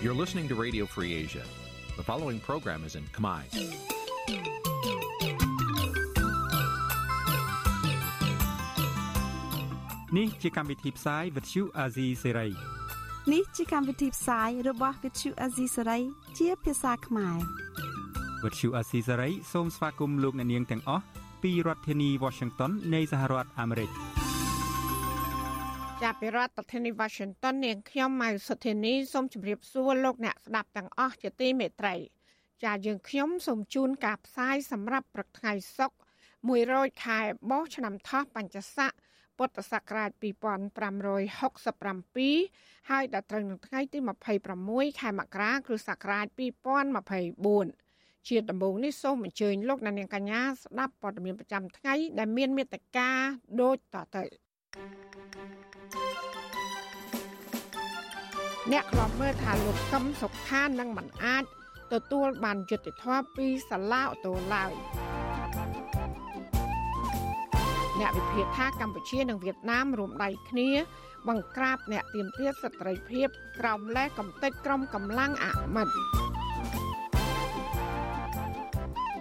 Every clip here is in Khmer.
You're listening to Radio Free Asia. The following program is in Khmer. នេះជាកម្មវិធីផ្សាយ Vuthu Azizi Serai នេះជាកម្មវិធីផ្សាយរបស់ Vuthu Azizi Serai ជាភាសាខ្មែរ Vuthu Azizi Serai សូមស្វាគមន៍លោកអ្នកនាងទាំងអស់ពីរដ្ឋធានី Washington នៃសហរដ្ឋអាមេរិក។ចាប់ពីរដ្ឋធានី Washington នាងខ្ញុំម៉ៅសុធានីសូមជម្រាបសួរលោកអ្នកស្ដាប់ទាំងអស់ជាទីមេត្រី ចាយើងខ្ញុំសូមជូនការផ្សាយសម្រាប់ព្រឹកថ្ងៃសុក្រ100ខែបោះឆ្នាំថោះបัญចស័កពុទ្ធសករាជ2567ហើយដល់ត្រូវនឹងថ្ងៃទី26ខែមករាគ្រិស្តសករាជ2024 ជាដំបូងនេះសូមអញ្ជើញលោកអ្នកនាងកញ្ញាស្ដាប់ព័ត៌មានប្រចាំថ្ងៃដែលមានមេត្តាដូចតទៅអ្នកខ្លាប់មើលថាលោកកឹមសុខានឹងមិនអាចទទួលបានយុត្តិធម៌ពីសាលាអូតូឡើយអ្នកវិភាគថាកម្ពុជានិងវៀតណាមរួមដៃគ្នា បង្ក្រាបអ្នកទាមទារសិទ្ធិសេរីភាពក្រោមលេខកំទេចក្រមកម្លាំងអមិត្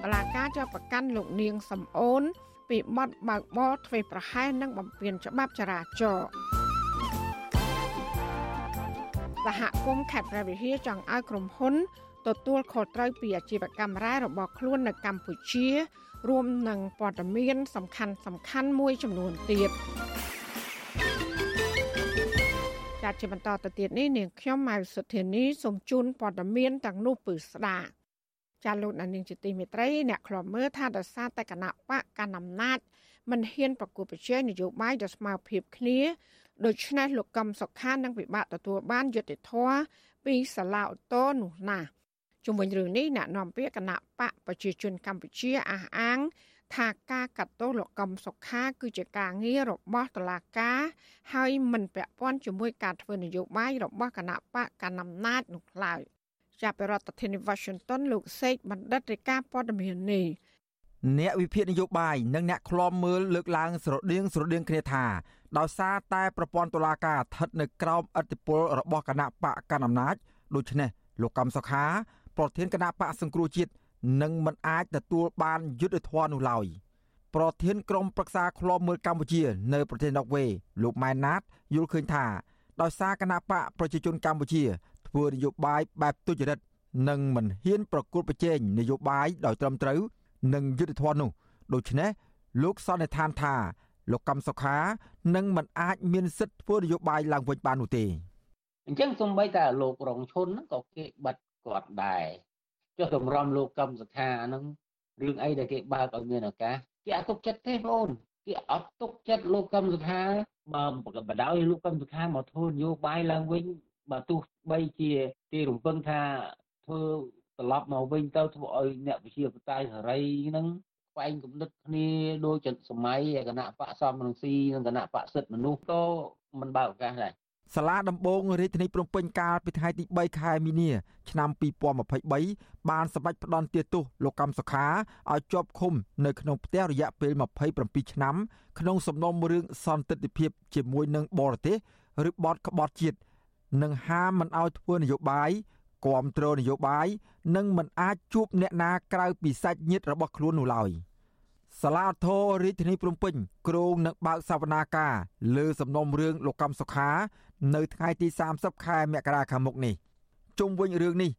តបលាការចោទប្រកាន់លោកនាងសំអូន ពីបទបើកបរធ្វេសប្រហែសនិងបំពានច្បាប់ចរាចរណ៍សហគមន៍ខេត្តព្រះវិហារចង់ឲ្យក្រុមហ៊ុនទទួលខុសត្រូវពីអាជីវកម្មរ៉ែរបស់ខ្លួននៅកម្ពុជា រួមនឹងព័ត៌មាន សំខាន់សំខាន់មួយចំនួនទៀតចាត់ជាបន្តទៅទៀតនេះនាងខ្ញុំម៉ៅសុធានីសូមជូនព័ត៌មានទាំងនោះពឺស្ដា ចាលោកនាងជាទីមេត្រីអ្នកខ្លាំមើលថាដោយសារតែគណៈបកកណ្ដាលអំណាចមិនហ៊ានប្រគល់ប្រជែងនយោបាយដ៏ស្មើភាពគ្នាដូច្នេះលោកកឹមសុខានឹងពិបាកទទួលបានយុត្តិធម៌ពីសាលាឧទ្ធរនោះណាជុំវិញរឿងនេះអ្នកនាំពាក្យគណៈបកប្រជាជនកម្ពុជាអះអាង ថាការកាត់ទោសលោកកឹមសុខា គឺជាការងាររបស់តុលាការ ហើយមិនពាក់ព័ន្ធជាមួយការធ្វើនយោបាយរបស់គណៈបកកណ្ដាលអំណាចនោះឡើយ ចាប់ពីរដ្ឋធានី Washington លោកសេកបណ្ឌិតរាជការព័ត៌មាននេះអ្នកវិភាគនយោបាយនិងអ្នកឃ្លាំមើលលើកឡើងស្រដៀងស្រដៀងគ្នាថាដោយសារតែប្រព័ន្ធតុលាការស្ថិតនៅក្រោមឥទ្ធិពលរបស់គណៈបកកណ្ដាលអំណាចដូច្នេះលោកកំសុខា ប្រធានគណៈបកសង្គ្រោះជាតិនឹងមិនអាចទទួលបានយុត្តិធម៌នោះឡើយប្រធានក្រុមប្រឹក្សាឃ្លាំមើលកម្ពុជា នៅប្រទេសណ័រវេលោកម៉ែនណាតយល់ឃើញថាដោយសារគណៈបកប្រជាជនកម្ពុជា ធ្វើនយោបាយបែបទុច្ចរិតនិងមិនហ៊ានប្រកួតប្រជែងនយោបាយដោយត្រឹមត្រូវនិងយុត្តិធម៌នោះដូច្នេះលោកសន្និដ្ឋានថាលោកកំសុខានឹងមិនអាចមានសិទ្ធិធ្វើនយោបាយឡើងវិញបាននោះទេអញ្ចឹងសំបីតែលោករងឈុនហ្នឹងក៏គេបិទគាត់ដែរចុះតម្រាំលោកកំសុខាហ្នឹងរឿងអីដែលគេបើកឲ្យមានឱកាសគេអត់ទុកចិត្តទេបងអូនគេអត់ទុកចិត្តលោកកំសុខាបើបដ ாய் លោកកំសុខាមកធ្វើនយោបាយឡើងវិញ បើទោះបីជាគេរំពឹងថាធ្វើត្រឡប់មកវិញទៅធ្វើឲ្យអ្នកវិជាបតៃសេរីហ្នឹងខ្វែងគំនិតគ្នាដូចចិត្តសម័យគណៈបកសំរងស៊ីនិងគណៈបកសិទ្ធិមនុស្សក៏មិនបើកឱកាសដែរសាលាដំបងរាជធានីភ្នំពេញកាលពីថ្ងៃទី3ខែមីនាឆ្នាំ2023បានសម្រេចផ្តន្ទាទោសលោកកម្មសុខាឲ្យជាប់ឃុំនៅក្នុងផ្ទះរយៈពេល27ឆ្នាំ ក្នុងសំណុំរឿងសន្តិទ្ធិភាពជាមួយនឹងបរទេសឬបទក្បត់ជាតិ និងហាមមិនឲ្យធ្វើនយោបាយគាំទ្រនយោបាយនិងមិនអាចជួបអ្នកណាក្រៅពីសាច់ញាតិរបស់ខ្លួននោះឡើយ។សាលាធររាជធានីភ្នំពេញគ្រងនឹងបើកសវនាការលើសំណុំរឿងលោកកំសុខានៅថ្ងៃទី30ខែមករាខាងមុខនេះជុំវិញរឿងនេះ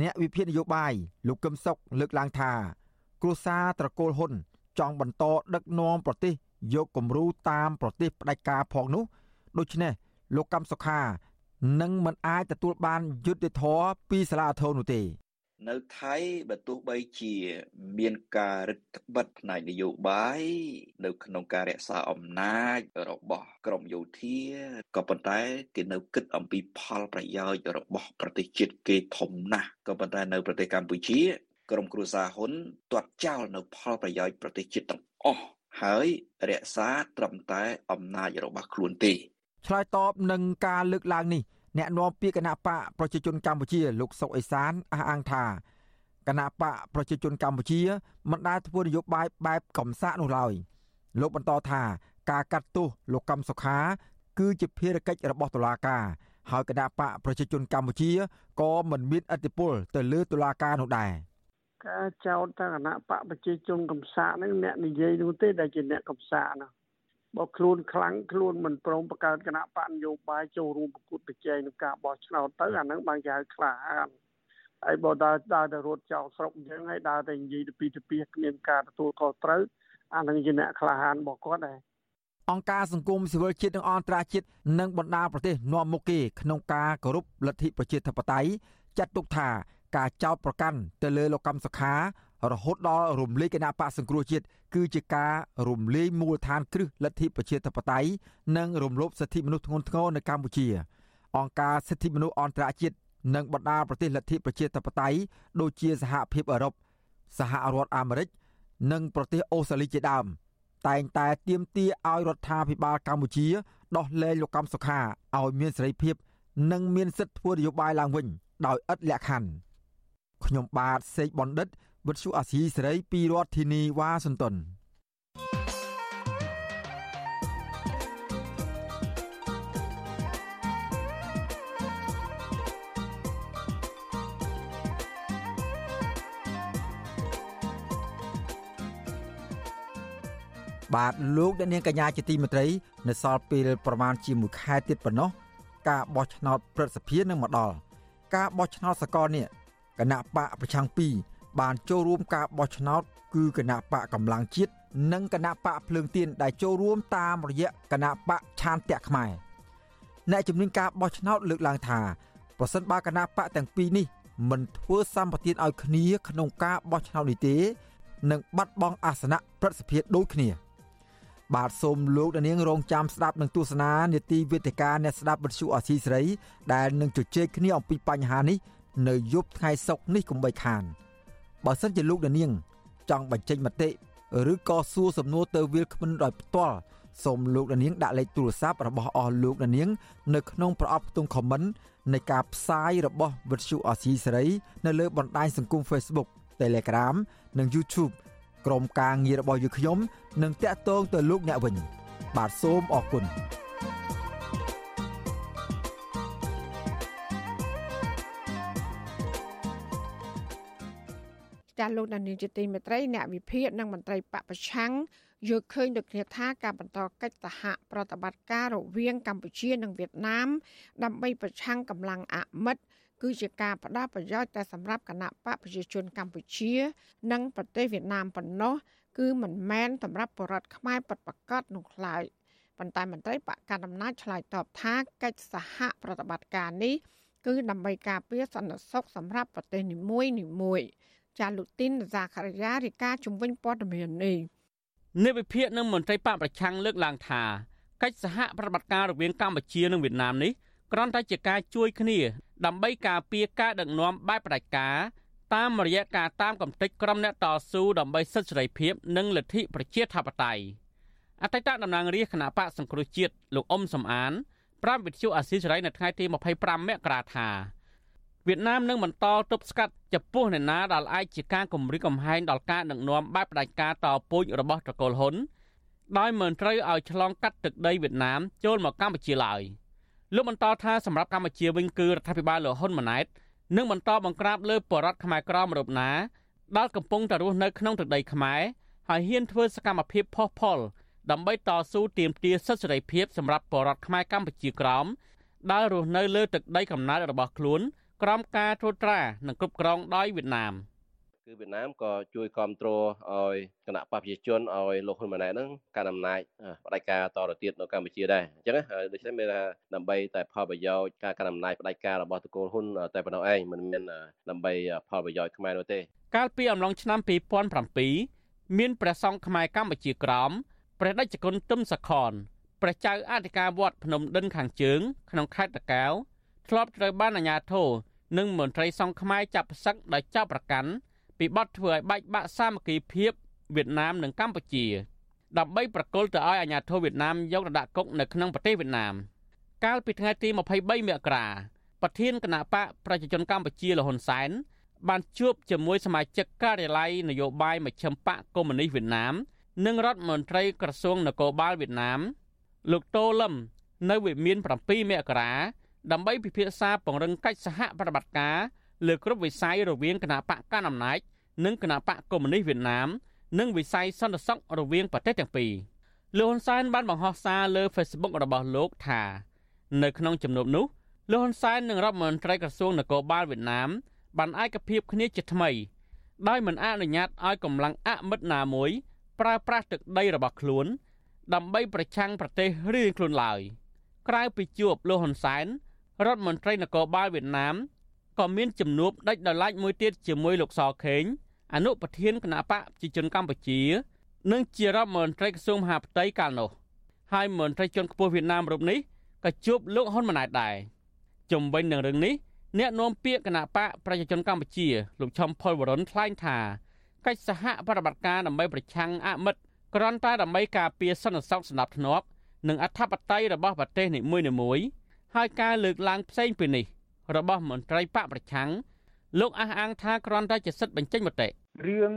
អ្នកវិភាគនយោបាយលោកកឹមសុខលើកឡើងថា គ្រួសារត្រកូលហ៊ុន ចង់បន្តដឹកនាំប្រទេសយកគំរូតាមប្រទេសផ្ដាច់ការផងនោះដូច្នេះលោកកំសុខា នឹងមិនអាចទទួលបានយុត្តិធម៌ពីសាលាធរនោះទេនៅថៃបើទោះបីជាមានការរឹតបន្តឹងផ្នែកនយោបាយនៅក្នុងការរក្សាអំណាចរបស់ក្រមយោធាក៏ប៉ុន្តែគេនៅគិតអំពីផលប្រយោជន៍របស់ប្រទេសជាតិគេធំណាស់ក៏ប៉ុន្តែនៅប្រទេសកម្ពុជា ក្រមគ្រួសារហ៊ុនទាត់ចោលនៅផលប្រយោជន៍ប្រទេសជាតិទាំងអស់ហើយរក្សាត្រឹមតែអំណាចរបស់ខ្លួនទេ ឆ្លើយតបនឹងការលើកឡើងនេះអ្នកនាំពាក្យគណៈបកប្រជាជនកម្ពុជាលោកសុកអេសានអះអាងថាគណៈបកប្រជាជនកម្ពុជាមិនដែលធ្វើនយោបាយបែបកំសាកនោះឡើយលោកបន្តថាការកាត់ទោសលោកកម្មសុខា គឺជាភារកិច្ចរបស់តុលាការហើយគណៈបកប្រជាជនកម្ពុជាក៏មិនមានអធិបុលទៅលើតុលាការនោះដែរការចោទថាគណៈបកប្រជាជនកំសាកហ្នឹងអ្នកនិយាយនោះទេដែលជាអ្នកកំសាកណា បើខ្លួនខ្លាំងខ្លួនមិនព្រមបង្កើតគណៈបកនយោបាយចូលរួមប្រកួតប្រជែងក្នុងការបោះឆ្នោតទៅអាហ្នឹងបានគេហៅក្លាហានហើយបើដើរដើរទៅរត់ចោលស្រុកអញ្ចឹងហើយដើរទៅនិយាយទៅពីទៅពីគ្មានការទទួលខុសត្រូវអានឹងជាអ្នកក្លាហានរបស់គាត់ដែរអង្គការសង្គមស៊ីវិលជាតិនិងអន្តរជាតិនិងបណ្ដាប្រទេសនាំមុខគេក្នុងការគោរពលទ្ធិប្រជាធិបតេយ្យចាត់ទុកថាការចោទប្រកាន់ទៅលើលោកកម្មសខា រហូតដល់រំលាយគណៈបកសង្គ្រោះជាតិគឺជាការរំលាយមូលដ្ឋានគ្រឹះលទ្ធិប្រជាធិបតេយ្យនិងរំលោភសិទ្ធិមនុស្សធ្ងន់ធ្ងរនៅកម្ពុជា អង្គការសិទ្ធិមនុស្សអន្តរជាតិនិងបណ្ដាប្រទេសលទ្ធិប្រជាធិបតេយ្យដូចជាសហភាពអឺរ៉ុបសហរដ្ឋអាមេរិកនិងប្រទេសអូស្ត្រាលីជាដើម តែងតែទាមទារឲ្យរដ្ឋាភិបាលកម្ពុជា ដោះលែងលោកកម្មសុខាឲ្យមានសេរីភាព និងមានសិទ្ធិធ្វើនយោបាយឡើងវិញដោយឥតលក្ខខណ្ឌខ្ញុំបាទសេកបណ្ឌិត វិទ្យុអាស៊ីសេរីពីរដ្ឋធានីវ៉ាស៊ីនតោនបាទលោកអ្នកនាងកញ្ញាជាទីមេត្រីនៅសល់ពេលប្រមាណជាមួយខែទៀតប៉ុណ្ណោះការបោះឆ្នោតព្រឹទ្ធសភានឹងមកដល់ការបោះឆ្នោតសកលនេះគណៈបកប្រឆាំង2 បានចូលរួមការបោះឆ្នោតគឺគណៈបកកម្លាំងជាតិនិងគណៈបកភ្លើងទៀនដែលចូលរួមតាមរយៈគណៈបកឆានតៈខ្មែរអ្នកជំនាញការបោះឆ្នោតលើកឡើងថាប្រសិនបើគណៈបកទាំងពីរនេះមិនធ្វើសម្បទានឲ្យគ្នាក្នុងការបោះឆ្នោតនេះទេនឹងបាត់បង់អាសនៈប្រសិទ្ធភាពដូចគ្នា។បាទសូមលោកដានាងរងចាំស្ដាប់នឹងទស្សនានេតិវេទិកាអ្នកស្ដាប់វិទ្យុអសីស្រីដែលនឹងជជែកគ្នាអំពីបញ្ហានេះនៅយប់ថ្ងៃសុក្រនេះកុំបីខាន បើសិនជាលោកដានាង ចង់បញ្ចេញមតិឬក៏សួរសំណួរទៅវាលគ្មិនដោយផ្ទាល់សូមលោកដានាងដាក់លេខទូរស័ព្ទរបស់អស់លោកដានាង នៅក្នុងប្រអប់ខ្ទង់ comment នៃការផ្សាយរបស់វិទ្យុអសីសេរីនៅលើបណ្ដាញសង្គម Facebook Telegram និង YouTube ក្រុមការងាររបស់យើងខ្ញុំនឹងតាក់ទងទៅលោកអ្នកវិញ បាទសូមអរគុណ ចាលោកដានីលជាទីមេត្រីអ្នកវិភាគនិងមន្ត្រីបពប្រឆាំងយល់ឃើញដូចគ្នាថាការបន្តកិច្ចសហប្រតិបត្តិការរវាងកម្ពុជានិងវៀតណាមដើម្បីប្រឆាំងកម្លាំងអាមិត្តគឺជាការផ្ដល់ប្រយោជន៍តែសម្រាប់គណៈបកប្រជាជនកម្ពុជា និងប្រទេសវៀតណាមប៉ុណ្ណោះគឺមិនមែនសម្រាប់បរតខ្មែរពិតប្រាកដនោះឡើយប៉ុន្តែមន្ត្រីបកកណ្ដាលអំណាចឆ្លើយតបថាកិច្ចសហប្រតិបត្តិការនេះគឺដើម្បីការពារសន្តិសុខសម្រាប់ប្រទេសនីមួយនីមួយ ចាលូទីនសាខារីយ៉ារាយការណ៍ជំវិញព័ត៌មាននេះនៃវិភាគនឹងមន្ត្រីបកប្រឆាំងលើកឡើងថាកិច្ចសហប្រតិបត្តិការរវាងកម្ពុជានិងវៀតណាមនេះគ្រាន់តែជាការជួយគ្នាដើម្បីការពារការដឹកនាំបែបផ្ដាច់ការតាមរយៈការតាមកំទេចក្រុមអ្នកតស៊ូដើម្បីសិទ្ធិសេរីភាពនិងលទ្ធិប្រជាធិបតេយ្យអតីតតំណាងរាជគណៈបកសង្គ្រោះជាតិលោកអ៊ុំសំអានប្រាប់វិទ្យុអាស៊ីសេរីនៅថ្ងៃទី25មករាថា វៀតណាមនឹងបន្តទប់ស្កាត់ចំពោះអ្នកណាដែលអាចជាការគំរាមកំហែងដល់ការដឹកនាំបែបផ្ដាច់ការតពូជរបស់ត្រកូលហ៊ុនដោយមិនត្រូវឲ្យឆ្លងកាត់ទឹកដីវៀតណាមចូលមកកម្ពុជាឡើយលោកបន្តថាសម្រាប់កម្ពុជាវិញគឺរដ្ឋាភិបាលលោកហ៊ុនម៉ាណែតនិងបន្តបង្ក្រាបលើបរតខ្មែរក្រមរូបណាដែលកំពុងតែរស់នៅក្នុងទឹកដីខ្មែរហើយហ៊ានធ្វើសកម្មភាពផុសផុលដើម្បីតស៊ូទាមទារសិទ្ធិសេរីភាពសម្រាប់បរតខ្មែរកម្ពុជាក្រមដែលរស់នៅលើទឹកដីកំណើតរបស់ខ្លួន ក្រោមការត្រួតត្រានិងគ្រប់គ្រងដោយវៀតណាម។គឺវៀតណាមក៏ជួយគ្រប់គ្រងឲ្យគណៈបព្វជិជនឲ្យលោកហ៊ុនម៉ាណែតហ្នឹងកាន់អំណាចបដិការតទៅទៀតនៅកម្ពុជាដែរអញ្ចឹងដូច្នេះមានថាដើម្បីតែផលប្រយោជន៍ការកាន់អំណាចបដិការរបស់តកូលហ៊ុនតែប៉ុណ្ណោះឯងមិនមានដើម្បីផលប្រយោជន៍ខ្មែរនោះទេ កាលពីអំឡុងឆ្នាំ2007មានព្រះសង្ឃខ្មែរកម្ពុជាក្រមព្រះដេចគុណទឹមសខនព្រះចៅអធិការវត្តភ្នំដិនខាងជើងក្នុងខេត្តតាកែវ ធ្លាប់ត្រូវបានអាជ្ញាធរនិងមន្ត្រីសង្ឃខ្មែរចាប់ផ្សឹកដោយចាប់ប្រកាន់ពីបទធ្វើឲ្យបែកបាក់សាមគ្គីភាពវៀតណាមនិងកម្ពុជាដើម្បីប្រកល់ទៅឲ្យអាជ្ញាធរវៀតណាមយកទៅដាក់គុកនៅក្នុងប្រទេសវៀតណាមកាលពីថ្ងៃទី23មករាប្រធានគណៈបកប្រជាជនកម្ពុជាលហ៊ុនសែនបានជួបជាមួយសមាជិកការិយាល័យនយោបាយមជ្ឈិមបកកុម្មុយនីសវៀតណាម និងរដ្ឋមន្ត្រីក្រសួងនគរបាលវៀតណាមលោកតូលឹមនៅវិមាន7មករា ដើម្បីពិភាក្សាពង្រឹងកិច្ចសហប្រតិបត្តិការលើគ្រប់វិស័យរវាងគណៈបកកណ្ដាលអំណាចនិងគណៈបកកុម្មុយនីសវៀតណាមនិងវិស័យសន្តិសុខរវាងប្រទេសទាំងពីរលោកហ៊ុនសែនបានបង្ហោះសារលើ Facebook របស់លោកថានៅក្នុងជំនួបនោះលោកហ៊ុនសែននិងរដ្ឋមន្ត្រីក្រសួងនគរបាលវៀតណាមបានឯកភាពគ្នាជាថ្មីដោយមិនអនុញ្ញាតឲ្យកម្លាំងអមិត្តណាមួយប្រើប្រាស់ទឹកដីរបស់ខ្លួន ដើម្បីប្រឆាំងប្រទេសរៀងខ្លួនឡើយក្រៅពីជួបលោកហ៊ុនសែន រដ្ឋមន្ត្រីនគរបាលវៀតណាមក៏មានជំនួបដាច់ដោយឡែកមួយទៀតជាមួយលោកសខេងអនុប្រធានគណៈបកប្រជាជនកម្ពុជា និងជារដ្ឋមន្ត្រីក្រសួងមហាផ្ទៃកាលនោះហើយមន្ត្រីជាន់ខ្ពស់វៀតណាមរូបនេះក៏ជួបលោកហ៊ុនម៉ាណែតដែរជំវិញនឹងរឿងនេះអ្នកនាំពាក្យគណៈបកប្រជាជនកម្ពុជាលោកឈឹមផុលវរុនថ្លែងថាកិច្ចសហប្រតិបត្តិការដើម្បីប្រឆាំងអមិត្តគ្រាន់តែដើម្បីការពារសន្តិសុខស្ដាប់ធ្នាប់និងអធិបតេយ្យរបស់ប្រទេសនីមួយៗ ហើយការលើកឡើងផ្សេងពីនេះរបស់មន្ត្រីបកប្រឆាំងលោកអះអាងថាគ្រាន់តែជាសិទ្ធិបញ្ចេញមតិរឿង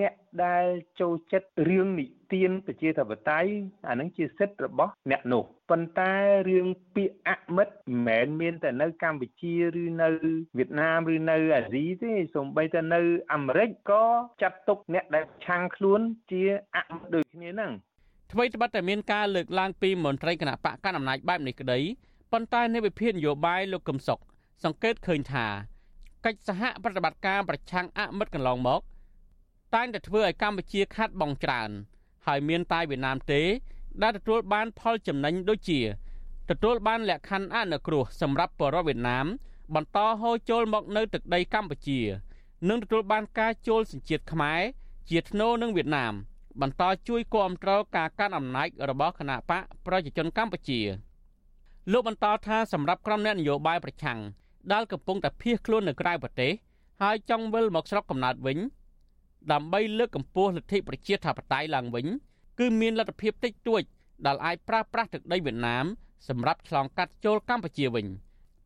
អ្នកដែលចូលចិត្តរឿងនិទានប្រជាធិបតេយ្យអានឹងជាសិទ្ធិរបស់អ្នកនោះប៉ុន្តែរឿងពាក្យអមិត្តមិនមែនមានតែនៅកម្ពុជាឬនៅវៀតណាមឬនៅអាស៊ីទេសូម្បីតែនៅអាមេរិកក៏ចាត់ទុកអ្នកដែលឆាំងខ្លួនជាអមិត្តដូចគ្នាហ្នឹងអ្វីត្បិតតែមានការលើកឡើងពីមន្ត្រីគណៈបកកណ្ដាលអំណាចបែបនេះក្តី ប៉ុន្តែនៃវិភាគនយោបាយលោកកឹមសុខសង្កេតឃើញថាកិច្ចសហប្រតិបត្តិការប្រឆាំងអមិត្តកន្លងមក តែងតែធ្វើឲ្យកម្ពុជាខាត់បងច្រើន ហើយមានតែវៀតណាមទេ ដែលទទួលបានផលចំណេញដូចជាទទួលបានលក្ខខណ្ឌអនុគ្រោះសម្រាប់បរិវៀតណាម បន្តហូរចូលមកនៅទឹកដីកម្ពុជានិងទទួលបានការចូលសញ្ជាតិខ្មែរជាធ្នូនឹងវៀតណាម បន្តជួយគ្រប់គ្រងការកាន់អំណាចរបស់គណបកប្រជាជនកម្ពុជា លោកបន្តថាសម្រាប់ក្រុមអ្នកនយោបាយប្រឆាំងដែលកំពុងតែភៀសខ្លួននៅក្រៅប្រទេសហើយចង់វិលមកស្រុកកំណើតវិញដើម្បីលើកកម្ពស់លទ្ធិប្រជាធិបតេយ្យឡើងវិញគឺមានលទ្ធភាពតិចតួចដែលអាចប្រើប្រាស់ទឹកដីវៀតណាមសម្រាប់ឆ្លងកាត់ចូលកម្ពុជាវិញ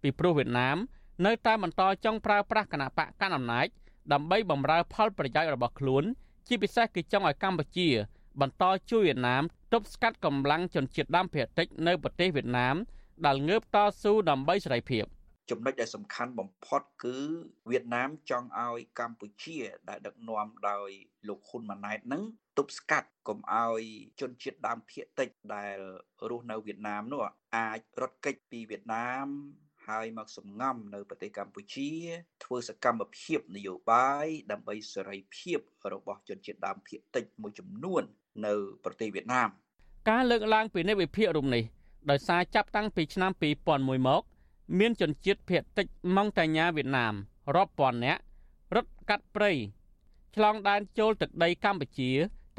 ពីព្រោះវៀតណាមនៅតែបន្តចង់ប្រើប្រាស់គណបកកាន់អំណាចដើម្បីបម្រើផលប្រយោជន៍របស់ខ្លួន ជាពិសេសគឺចង់ឲ្យកម្ពុជា បន្តជួយវៀតណាមទប់ស្កាត់កម្លាំងជនជាតិដើមភាគតិចនៅប្រទេសវៀតណាម ដែលងើបតស៊ូដើម្បីសេរីភាពចំណុចដែលសំខាន់បំផុតគឺវៀតណាមចង់ឲ្យកម្ពុជា ដែលដឹកនាំដោយលោកហ៊ុនម៉ាណែតនឹងទប់ស្កាត់កុំឲ្យជនជាតិដើមភាគតិចដែលរស់នៅវៀតណាមនោះអាចរត់គេចពីវៀតណាមហើយមកសំងំនៅប្រទេសកម្ពុជា ធ្វើសកម្មភាពនយោបាយដើម្បីសេរីភាពរបស់ជនជាតិដើមភាគតិចមួយចំនួន នៅប្រទេសវៀតណាមការលើកឡើងពីនៃវិភាគរូបនេះ ដោយសារចាប់តាំងពីឆ្នាំ2001មក មានជនជាតិភាគតិចម៉ុងតាញ៉ាវៀតណាមរាប់ពាន់នាក់រត់កាត់ព្រៃឆ្លងដែនចូលទឹកដីកម្ពុជា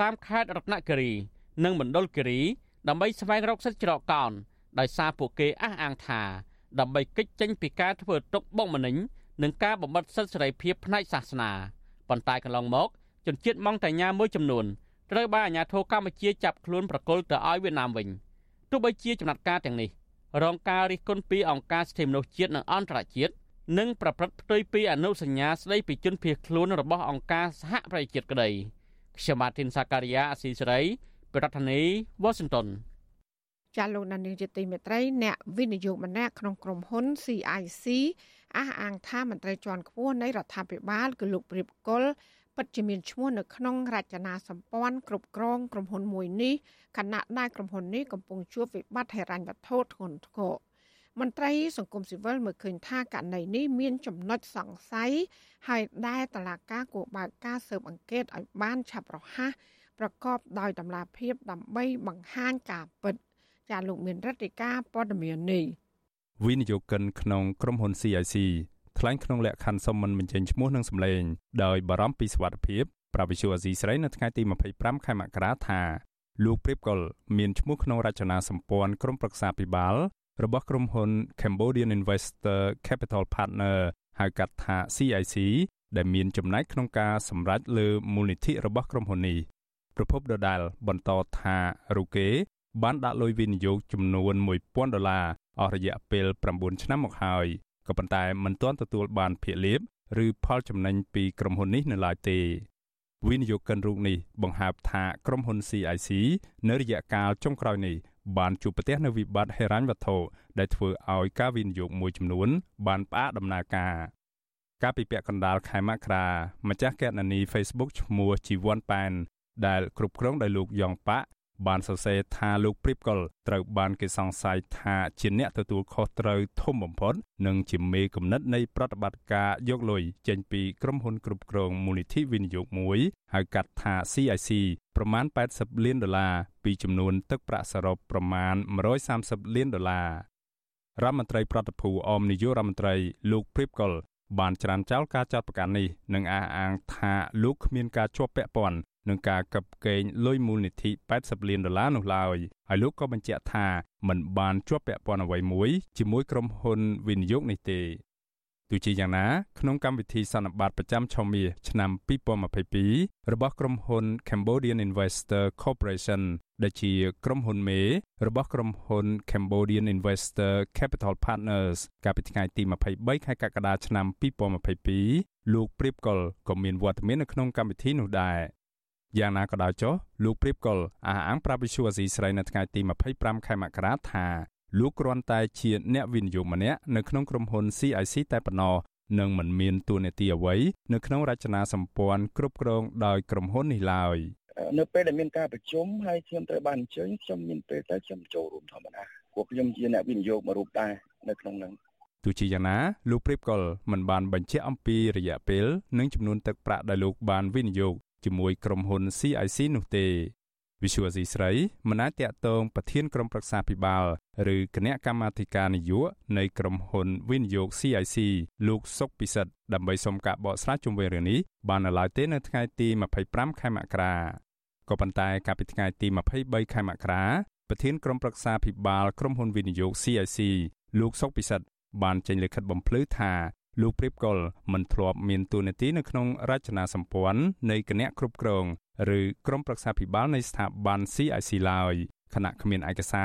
តាមខេត្តរតនគិរី និងមណ្ឌលគិរីដើម្បីស្វែងរកសិទ្ធិច្រកកោនដោយសារពួកគេអះអាងថាដើម្បីគេចចេញពីការធ្វើទុកបុកម្នេញនិងការបំបិទសិទ្ធិសេរីភាពផ្នែកសាសនាប៉ុន្តែកន្លងមកជនជាតិម៉ុងតាញ៉ាមួយចំនួនត្រូវបានអាជ្ញាធរកម្ពុជាចាប់ខ្លួនប្រកុលទៅឲ្យវៀតណាមវិញទោះ បីជាចំណាត់ការទាំងនេះរងការរិះគន់ពីអង្គការសិទ្ធិមនុស្សជាតិនិងអន្តរជាតិនិងប្រព្រឹត្តផ្ទុយពីអនុសញ្ញាស្តីពីជនភៀសខ្លួនរបស់អង្គការសហប្រជាជាតិក្តីខ្ញុំបាទធីនសាការីយ៉ាអស៊ីសេរីប្រធានាធិបតី Washington ចាលោកនាយកជាទីមេត្រីអ្នកវិនិយោគម្នាក់ក្នុងក្រុមហ៊ុន CIC អះអាងថាមន្ត្រីជាន់ខ្ពស់នៃរដ្ឋាភិបាលគឺលោកព្រៀបកុល ពិតជាមានឈ្មោះនៅក្នុងរចនាសម្ព័ន្ធគ្រប់គ្រងក្រុមហ៊ុនមួយនេះខណៈដែលក្រុមហ៊ុននេះកំពុងជួបវិបត្តិហិរញ្ញវត្ថុធ្ងន់ធ្ងរមន្ត្រីសង្គមស៊ីវិលមើលឃើញថាករណីនេះមានចំណុចសង្ស័យហើយដែលតឡាការគួរបើកការស៊ើបអង្កេតឲ្យបានឆាប់រហ័សប្រកបដោយតម្លាភាពដើម្បីបង្ហាញការពិតចាលោកមានរដ្ឋាភិការព័ត៌មាននេះវិនិយោគិនក្នុងក្រុមហ៊ុន CIC ថ្លែងក្នុងលក្ខខណ្ឌសុំមិនបញ្ចេញឈ្មោះនិងសម្លេងដោយបារម្ភពីសុវត្ថិភាពប្រាវិសុអាស៊ីស្រីនៅថ្ងៃទី25ខែមករាថាលោកព្រៀបកុលមានឈ្មោះក្នុងរចនាសម្ព័ន្ធក្រុមប្រឹក្សាពិបាល របស់ក្រុមហ៊ុន Cambodian Investor Capital Partner ហៅកាត់ថា CIC ដែលមានចំណែកក្នុងការសម្រេចលើមូលនិធិរបស់ក្រុមហ៊ុននេះប្រពន្ធដដាលបន្តថារូគេ បានដាក់លុយវិនិយោគចំនួន1000ដុល្លារអស់រយៈពេល9ឆ្នាំមកហើយ ក៏ប៉ុន្តែមិនទាន់ទទួលបានភាគលាភឬផលចំណេញពីក្រុមហ៊ុននេះនៅឡើយទេវិនិយោគិនរូបនេះបង្ហើបថាក្រុមហ៊ុន CIC នៅរយៈកាលចុងក្រោយនេះបានជួបប្រទះនូវវិបត្តិហិរញ្ញវត្ថុដែលធ្វើឲ្យការវិនិយោគមួយចំនួន បានផ្អាកដំណើរការកាលពីពាក់កណ្ដាលខែមករាម្ចាស់កេតនានី Facebook ឈ្មោះជីវ័នប៉ែនដែលគ្រប់គ្រងដោយលោកយ៉ងប៉ាក់ បានសរសេរថាលោកព្រីបកុលត្រូវបានគេសង្ស័យថាជាអ្នកទទួលខុសត្រូវធំបំផុតនិងជាមេគំនិតនៃប្រតិបត្តិការយកលុយចេញពីក្រុមហ៊ុនគ្រប់គ្រងមូលនិធិវិនិយោគមួយហៅកាត់ថា CIC ប្រមាណ80លានដុល្លារពីចំនួនទឹកប្រាក់សរុបប្រមាណ130លានដុល្លាររដ្ឋមន្ត្រីប្រតិភូអមនាយករដ្ឋមន្ត្រីលោកព្រីបកុលបានច្រានចោលការចាត់ប្រកាសនេះនិងអះអាងថាលោកគ្មានការជាប់ពាក់ព័ន្ធ នឹងការកັບកេងលុយមូលនិធិ80លានដុល្លារនោះឡើយហើយលោកក៏បញ្ជាក់ថាมันបានជាប់ពាក់ព័ន្ធអ្វីមួយជាមួយក្រុមហ៊ុនវិនិយោគនេះទេទោះជាយ៉ាងណាក្នុងកម្មវិធីសន្និបាតប្រចាំឆមាសឆ្នាំ2022របស់ក្រុមហ៊ុន Cambodian Investor Corporation ដែលជាក្រុមហ៊ុនមេរបស់ក្រុមហ៊ុន Cambodian Investor Capital Partners កាលពីថ្ងៃទី23ខែកក្កដាឆ្នាំ2022លោកព្រៀបកុលក៏មានវត្តមាននៅក្នុងកម្មវិធីនោះដែរ យ៉ាងណាក៏ដោយចុះលោកព្រៀបកុលអះអាងប្រាប់វិសុវអាស៊ីស្រីនៅថ្ងៃទី25ខែមករាថាលោកគ្រាន់តែជាអ្នកវិនិយោគម្នាក់នៅក្នុងក្រុមហ៊ុន CIC តែប៉ុណ្ណោះនិងមិនមានតួនាទីអ្វីនៅក្នុងរចនាសម្ព័ន្ធគ្រប់គ្រងដោយក្រុមហ៊ុននេះឡើយនៅពេលដែលមានការប្រជុំហើយខ្ញុំត្រូវបានអញ្ជើញខ្ញុំមានពេលតែខ្ញុំចូលរួមធម្មតាពួកខ្ញុំជាអ្នកវិនិយោគមួយរូបដែរនៅក្នុងនឹងទោះជាយ៉ាងណាលោកព្រៀបកុលមិនបានបញ្ជាក់អំពីរយៈពេលនិងចំនួនទឹកប្រាក់ដែលលោកបានវិនិយោគ ជាមួយក្រុមហ៊ុន CIC នោះទេ Visual C ស្រីមិនអាចតាក់ទងប្រធានក្រុមប្រឹក្សាភិបាលឬគណៈកម្មាធិការនយោបាយនៃក្រុមហ៊ុនវិនិយោគ CIC លោកសុកពិសិដ្ឋដើម្បីសុំការបកស្រាយជុំវិញរឿងនេះបាននៅឡើយទេនៅថ្ងៃទី25ខែមករាក៏ប៉ុន្តែកាលពីថ្ងៃទី23ខែមករាប្រធានក្រុមប្រឹក្សាភិបាលក្រុមហ៊ុនវិនិយោគ CIC លោកសុកពិសិដ្ឋបានចេញលិខិតបំភ្លឺថា លោកព្រៀបកុលមិនធ្លាប់មានតួនាទីនៅក្នុងរចនាសម្ព័ន្ធនៃគណៈគ្រប់គ្រងឬក្រុមប្រឹក្សាភិបាលនៃស្ថាប័ន CIC ឡើយខណៈគ្មានឯកសា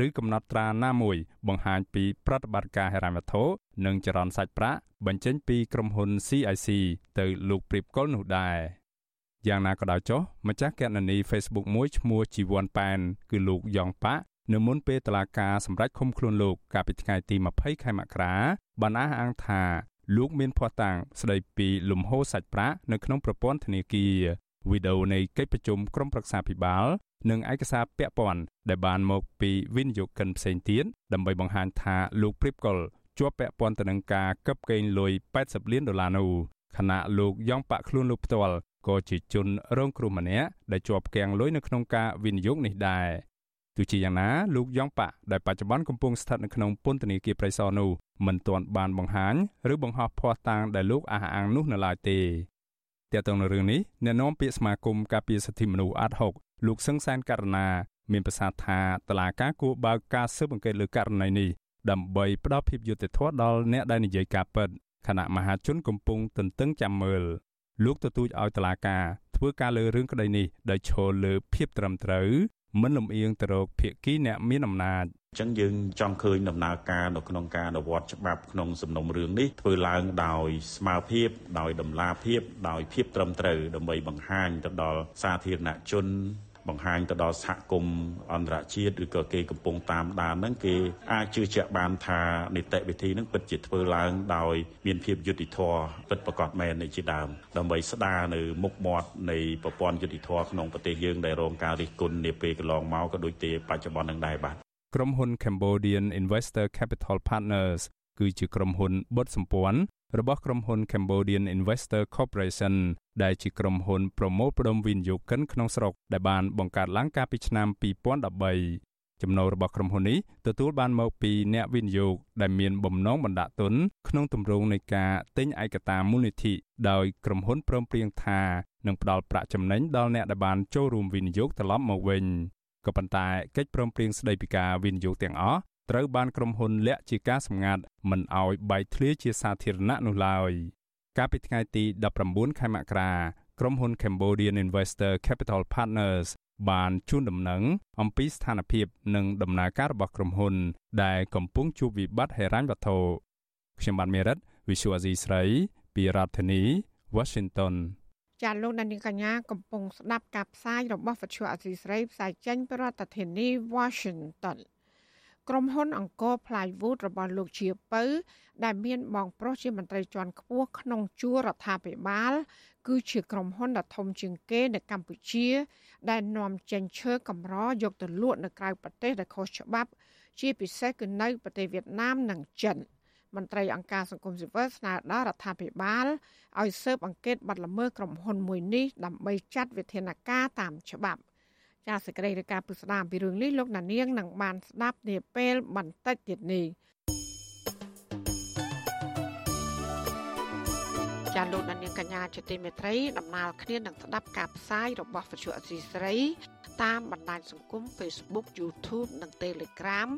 រឬកំណត់ត្រាណាមួយ បង្ហាញពីប្រតិបត្តិការហិរញ្ញវត្ថុនិងចរន្តសាច់ប្រាក់បញ្ចេញពីក្រុមហ៊ុន CIC ទៅលោកព្រៀបកុលនោះដែរយ៉ាងណាក៏ដោយចុះម្ចាស់កណនី Facebook មួយឈ្មោះជីវ័នប៉ែនគឺលោកយ៉ងប៉ានៅមុនពេលតឡាការសម្រេចឃុំខ្លួនលោកកាលពីថ្ងៃទី20ខែមករាបានអះអាងថា លោកមានភស្តុតាងស្ដីពីលំហូរសាច់ប្រាក់នៅក្នុងប្រព័ន្ធធនាគារវីដេអូនៃកិច្ចប្រជុំក្រុមប្រឹក្សាភិបាលនិងឯកសារពាក់ព័ន្ធដែលបានមកពីវិនិយោគិនផ្សេងទៀតដើម្បីបង្ហាញថាលោកព្រីបកុលជាប់ពាក់ព័ន្ធទៅនឹងការកឹបកេងលុយ80លានដុល្លារនោះខណៈលោកយ៉ងប៉ាក់ខ្លួនលោកផ្ទាល់ក៏ជាជនរងគ្រោះម្នាក់ដែលជាប់គាំងលុយនៅក្នុងការវិនិយោគនេះដែរ ទោះជាយ៉ាងណាលោកយ៉ងប៉ាក់ដែលបច្ចុប្បន្នកំពុងស្ថិតនៅក្នុងពន្ធនាគារព្រៃសរនោះមិនទាន់បានបង្ហាញឬបង្ហោះភស្តុតាងដែលលោកអះអាងនោះនៅឡើយទេទាក់ទងនឹងរឿងនេះអ្នកនាំពាក្យសមាគមការពារសិទ្ធិមនុស្សអាត់ហុកលោកសឹងសានករណាមានប្រសាសន៍ថាតឡាការគួរបើកការស៊ើបអង្កេតលើករណីនេះដើម្បីផ្ដល់ភាពយុត្តិធម៌ដល់អ្នកដែលនិយាយការពិតខណៈមហាជនកំពុងទន្ទឹងចាំមើលលោកទទូចឲ្យតឡាការធ្វើការលើរឿងក្តីនេះដោយឈលលើភាពត្រឹមត្រូវ មិនលំអៀងទៅរកភាគីអ្នកមានអំណាចអញ្ចឹងយើងចង់ឃើញដំណើរការនៅក្នុងការអនុវត្តច្បាប់ក្នុងសំណុំរឿងនេះធ្វើឡើងដោយស្មារភាពដោយតម្លាភាពដោយភាពត្រឹមត្រូវដើម្បីបង្ហាញទៅដល់សាធារណជន បង្ហាញទៅដល់សហគមន៍អន្តរជាតិឬក៏គេកំពុងតាមដានហ្នឹងគេអាចជឿជាក់បានថានីតិវិធីហ្នឹងពិតជាធ្វើឡើងដោយមានភាពយុត្តិធម៌ពិតប្រាកដមែននេះជាដើមដើម្បីស្ដារនៅមុខមាត់នៃប្រព័ន្ធយុត្តិធម៌ក្នុងប្រទេសយើងដែលរងការរិះគន់នាពេលកន្លងមកក៏ដូចជាបច្ចុប្បន្ននឹងដែរបាទក្រុមហ៊ុន Cambodian Investor Capital Partners គឺជាក្រុមហ៊ុនបុតសម្ព័ន្ធ របស់ក្រុមហ៊ុន Cambodian Investor Corporation ដែលជាក្រុមហ៊ុនប្រមូលផ្ដុំវិនិយោគិនក្នុងស្រុកដែលបានបង្កើតឡើងកាលពីឆ្នាំ2013ចំណូលរបស់ក្រុមហ៊ុននេះទទួលបានមកពីអ្នកវិនិយោគដែលមានបំណងបណ្ដាក់ទុនក្នុងទម្រង់នៃការទិញឯកតាមូលនិធិដោយក្រុមហ៊ុនព្រមព្រៀងថានឹងផ្ដល់ប្រាក់ចំណេញដល់អ្នកដែលបានចូលរួមវិនិយោគត្រឡប់មកវិញក៏ប៉ុន្តែកិច្ចព្រមព្រៀងស្ដីពីការវិនិយោគទាំងអស់ ត្រូវបានក្រុមហ៊ុនលាក់ជាការសម្ងាត់មិនឲ្យបែកធ្លាយជាសាធារណៈនោះឡើយកាលពីថ្ងៃទី19ខែមករាក្រុមហ៊ុន Cambodian Investor Capital Partners បានជូនដំណឹងអំពីស្ថានភាពនិងដំណើរការរបស់ក្រុមហ៊ុន ដែលកំពុងជួបវិបត្តិហិរញ្ញវត្ថុខ្ញុំបានមេរិត Visual Asia ស្រីពីរដ្ឋធានី Washington ចាលោកដានីកញ្ញាកំពុងស្ដាប់ការផ្សាយរបស់វិទ្យុអសីស្រីផ្សាយចេញពីរដ្ឋធានី Washington ក្រុមហ៊ុនអង្គរ Plywood របស់លោកជាពៅ ដែលមានបងប្រុសជាមន្ត្រីជាន់ខ្ពស់ក្នុងជួររដ្ឋាភិបាល គឺជាក្រុមហ៊ុនដ៏ធំជាងគេនៅកម្ពុជា ដែលនាំចេញឈើកម្រយកទៅលក់នៅក្រៅប្រទេសដែលខុសច្បាប់ ជាពិសេសគឺនៅប្រទេសវៀតណាមនិងចិន។មន្ត្រីអង្គការសង្គមស៊ីវិលស្នើដល់រដ្ឋាភិបាលឲ្យស៊ើបអង្កេតបាត់ល្មើសក្រុមហ៊ុនមួយនេះដើម្បីចាត់វិធានការតាមច្បាប់ ចាសសេចក្តីរាយការណ៍ពុស្ដាមពីរឿងនេះលោកណានៀងនឹងបានស្ដាប់នាពេលបន្តិចទៀតនេះចាលោកដានៀងកញ្ញាជាទីមេត្រីដំណើរគ្នានឹងស្ដាប់ការផ្សាយរបស់វិទ្យុអសីស្រីតាមបណ្ដាញសង្គម Facebook YouTube និង Telegram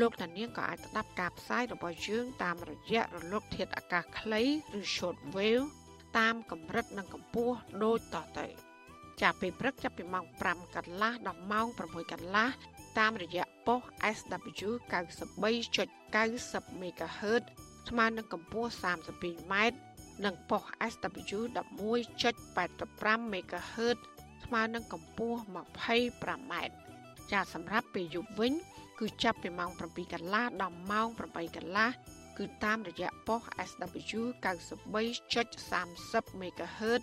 លោកតានាងក៏អាចស្ដាប់ការផ្សាយរបស់យើង តាមរយៈរលក ធាតុអាកាសខ្លីឬ short wave តាមកម្រិតនិងកម្ពស់ដូចតទៅ ចាប់ពីព្រឹកចាប់ពីម៉ោង5កន្លះដល់ម៉ោង6កន្លះតាមរយៈប៉ុស SW 93.90 MHz ស្មើនឹងកម្ពស់ 32m និងប៉ុស SW 11.85 MHz ស្មើនឹងកម្ពស់ 25m ចាសម្រាប់ពេលយប់វិញ គឺចាប់ពីម៉ោង7កន្លះដល់ម៉ោង8កន្លះគឺតាមរយៈប៉ុស SW 93.30 MHz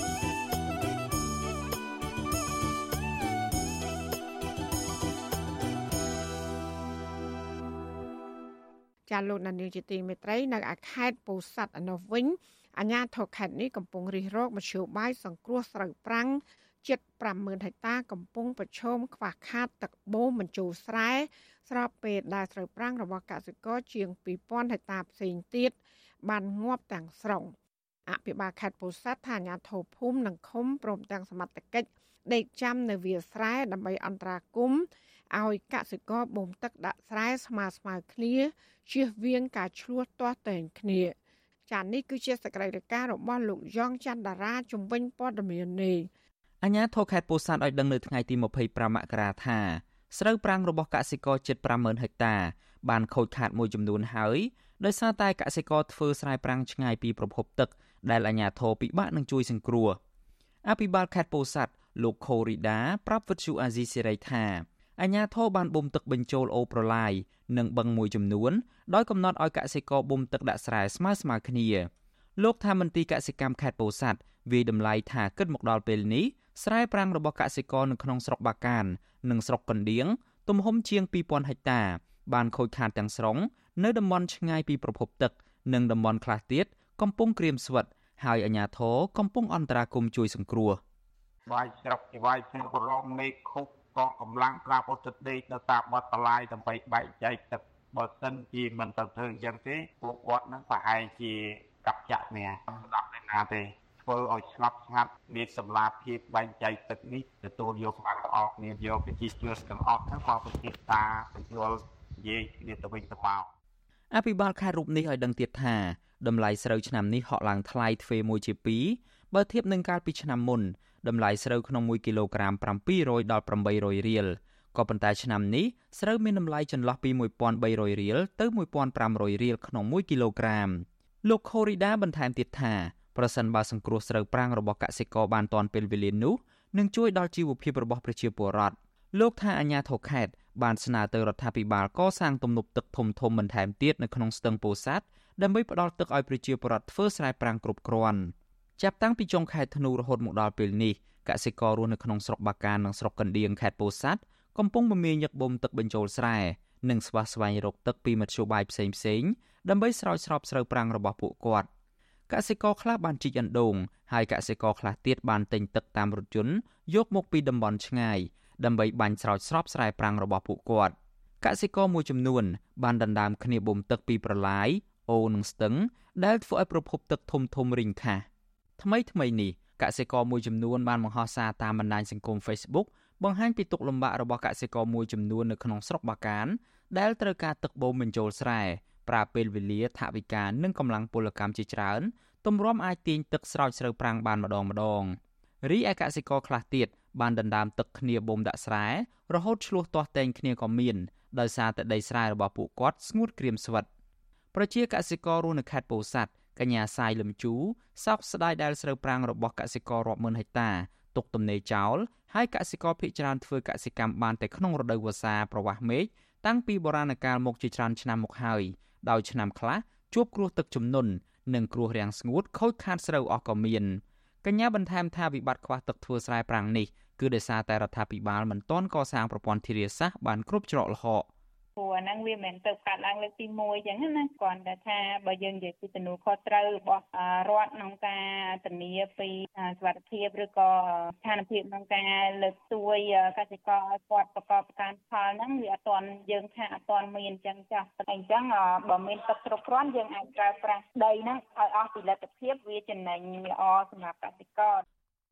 ចាលោកនានីជាទីមេត្រីនៅឯខេត្តពោធិ៍សាត់ឯនោះវិញអាជ្ញាធរខេត្តនេះកំពុងរិះរោចមធ្យោបាយសង្គ្រោះស្រូវប្រាំងជិត50000ហិកតាកំពុងប្រឈមខ្វះខាតទឹកបូមបញ្ចូលស្រែស្របពេលដែលស្រូវប្រាំងរបស់កសិករជាង2000ហិកតាផ្សេងទៀតបានងាប់ទាំងស្រុងអភិបាលខេត្តពោធិ៍សាត់ថាអាជ្ញាធរភូមិនិងឃុំព្រមទាំងសមត្ថកិច្ចដេកចាំនៅវាលស្រែដើម្បីអន្តរាគមន៍ ឲ្យកសិករបូមទឹកដាក់ស្រែស្មើស្មើគ្នាជៀសវាងការឆ្លោះទាស់តែងគ្នាចា៎នេះគឺជាសកម្មភាពរបស់លោកយ៉ងច័ន្ទតារាជំវិញព័ត៌មាននេះអញ្ញាធរខេត្តពោធិ៍សាត់ឲ្យដឹងនៅថ្ងៃទី25មករាថាស្រូវប្រាំងរបស់កសិករជិត50000ហិកតា បានខូចខាតមួយចំនួនហើយដោយសារតែកសិករធ្វើស្រែប្រាំងឆ្ងាយពីប្រភពទឹក ដែលអាជ្ញាធរពិបាកនឹងជួយសង្គ្រោះអភិបាលខេត្តពោធិ៍សាត់លោកខូរីដាប្រាប់វិទ្យុអាស៊ីសេរីថា អាជ្ញាធរបានបូមទឹកបញ្ចូលអូប្រឡាយនិងបឹងមួយចំនួនដោយកំណត់ឲ្យកសិករបូមទឹកដាក់ស្រែស្មើស្មើគ្នាលោកថាមន្ទីរកសិកម្មខេត្តពោធិ៍សាត់វាយតម្លៃថាគិតមកដល់ពេលនេះស្រែប្រាំងរបស់កសិករនៅក្នុងស្រុកបាកាន និងស្រុកកណ្ដៀងទំហំជាង2000ហិកតា បានខូចខាតទាំងស្រុងនៅតំបន់ឆ្ងាយពីប្រភពទឹក និងតំបន់ខ្លះទៀតកំពុងក្រៀមស្វិតហើយអាជ្ញាធរកំពុងអន្តរាគមជួយសង្គ្រោះបាយស្រុកជាវាយផ្សេងបរមមេឃុ កកងកម្លាំងប្រាប់អត់ទឹកដេកនៅតាមមាត់បលាយដើម្បីបែកចែកទឹកបើសិនជាមិនទៅធ្វើអញ្ចឹងទេពួកគាត់នឹងប្រហែលជាកັບចាក់នេះស្ដាប់ឯណាទេធ្វើឲ្យស្លាប់ស្ងាត់មានសម្លាភាពបែងចែកទឹកនេះទទួលយកបានទាំងអស់គ្នាយកប្រជាជនទាំងអស់ហ្នឹងក៏ប្រទេសតាបញ្យល់និយាយគ្នាទៅវិញទៅមកអភិបាលខេត្តរូបនេះឲ្យដឹងទៀតថាតម្លៃស្រូវឆ្នាំនេះហក់ឡើងថ្លៃទ្វេមួយជា2បើធៀបនឹងកាលពីឆ្នាំមុន តម្លៃស្រូវក្នុង1គីឡូក្រាម700ដល់800រៀលក៏ប៉ុន្តែឆ្នាំនេះស្រូវមានតម្លៃចន្លោះពី1300រៀលទៅ1500រៀលក្នុង1គីឡូក្រាមលោកខូរីដាបន្ថែមទៀតថាប្រសិនបើសង្គ្រោះស្រូវប្រាំងរបស់កសិករបានទាន់ពេលវេលានោះនឹងជួយដល់ជីវភាពរបស់ប្រជាពលរដ្ឋលោកថាអាញាធរខេត្តបានស្នើទៅរដ្ឋាភិបាលកសាងទំនប់ទឹកធំធំបន្ថែមទៀតនៅក្នុងស្ទឹងពោធិ៍សាត់ដើម្បីផ្ដល់ទឹកឲ្យប្រជាពលរដ្ឋធ្វើស្រែប្រាំងគ្រប់គ្រាន់។ ចាប់តាំងពីចុងខែធ្នូរហូតមកដល់ពេលនេះកសិកររស់នៅក្នុងស្រុកបាកាននិងស្រុកកណ្ដៀងខេត្តពោធិ៍សាត់កំពុងមមាញឹកបូមទឹកបញ្ចូលស្រែនិងស្វះស្វែងរកទឹកពីមធ្យោបាយផ្សេងផ្សេងដើម្បីស្រោចស្រពស្រូវប្រាំងរបស់ពួកគាត់កសិករខ្លះបានជីកអណ្ដូងហើយកសិករខ្លះទៀតបានទិញទឹកតាមរថយន្តយកមកពីតំបន់ឆ្ងាយដើម្បីបាញ់ស្រោចស្រពស្រែប្រាំងរបស់ពួកគាត់កសិករមួយចំនួនបានដណ្ដើមគ្នាបូមទឹកពីប្រឡាយអូនិងស្ទឹងដែលធ្វើឲ្យប្រភពទឹកធំធំរីងខាស់ ថ្មីថ្មីនេះកសិករមួយចំនួនបានបង្ហោះសារតាមបណ្ដាញសង្គម Facebook បង្ហាញពីទុកលំបាករបស់កសិករមួយចំនួននៅក្នុងស្រុកបាកាន ដែលត្រូវការទឹកបូមបញ្ចូលស្រែប្រើពេលវេលាថវិកានិងកម្លាំងពលកម្មជាច្រើនទម្រាំអាចទាញទឹកស្រោចស្រូវប្រាំងបានម្ដងម្ដងរីឯកសិករខ្លះទៀតបានដណ្ដើមទឹកគ្នាបូមដាក់ស្រែរហូតឆ្លោះទាស់តែងគ្នាក៏មានដោយសារតែដីស្រែរបស់ពួកគាត់ស្ងួតក្រៀមស្វិតប្រជាកសិកររស់នៅខេត្តពោធិ៍សាត់ កញ្ញាសាយលឹមជូសោកស្ដាយដែលស្រូវប្រាំងរបស់កសិកររាប់ម៉ឺនហិកតាទុកទំនេរចោលហើយកសិករភ ieck ច្រើនធ្វើកសិកម្មបានតែក្នុងរដូវវស្សាប្រវាស់មេឃតាំងពីបុរាណកាលមកជាច្រើនឆ្នាំមកហើយដោយឆ្នាំខ្លះជួបគ្រោះទឹកជំនន់និងគ្រោះរាំងស្ងួតខូចខាតស្រូវអស់ក៏មានកញ្ញាបន្ថែមថាវិបត្តិខ្វះទឹកធ្វើស្រែប្រាំងនេះគឺដោយសារតែរដ្ឋាភិបាលមិនទាន់កសាងប្រព័ន្ធធារាសាស្ត្របានគ្រប់ច្រកល្ហក។ ព្រោះហ្នឹងវាមិនទៅកាត់ឡើងលើកទី1អញ្ចឹងណាគ្រាន់តែថាបើយើងនិយាយពីទំនួលខុសត្រូវរបស់រដ្ឋក្នុងការធានាពីសុខភាពឬក៏ស្ថានភាពក្នុងការលើកស្ទួយកសិករឲ្យគាត់ប្រកបការផលហ្នឹងវាអត់ទាន់យើងថាអត់ទាន់មានអញ្ចឹងចាស់អញ្ចឹងបើមានទឹកគ្រប់គ្រាន់យើងអាចប្រើប្រាស់ដីហ្នឹងឲ្យអស់ពីលទ្ធភាពវាចំណេញល្អសម្រាប់កសិករ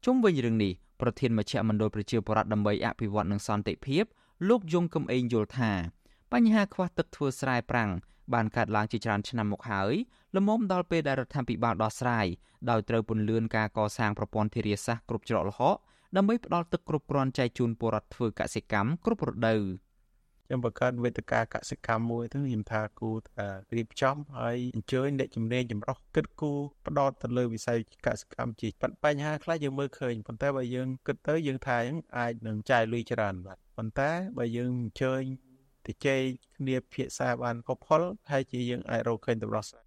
ជុំវិញរឿងនេះប្រធានមជ្ឈមណ្ឌលប្រជាពលរដ្ឋដើម្បីអភិវឌ្ឍនិងសន្តិភាពលោកយងកំឯងយល់ថា បញ្ហាខ្វះទឹកធ្វើស្រែប្រាំងបានកើតឡើងជាច្រើនឆ្នាំមកហើយលំមដល់ពេលដែលរដ្ឋាភិបាលដោះស្រាយដោយត្រូវពន្លឿនការកសាងប្រព័ន្ធធារាសាស្ត្រគ្រប់ច្រកល្ហកដើម្បីផ្ដល់ទឹកគ្រប់គ្រាន់ចែកជូនពលរដ្ឋធ្វើកសិកម្មគ្រប់រដូវខ្ញុំបង្កើតវេទិកាកសិកម្មមួយទៅខ្ញុំថាគូថារៀបចំហើយអញ្ជើញអ្នកជំនាញចម្រុះគិតគូផ្ដោតទៅលើវិស័យកសិកម្មជាបញ្ហាខ្លះយើងមើលឃើញប៉ុន្តែបើយើងគិតទៅយើងថាអាចនឹងចាយលុយច្រើនបាទប៉ុន្តែបើយើងអញ្ជើញ ទៅជែកគ្នាភាសាបានផុសផុលហើយជាយើងអាចរកឃើញដំណោះស្រាយ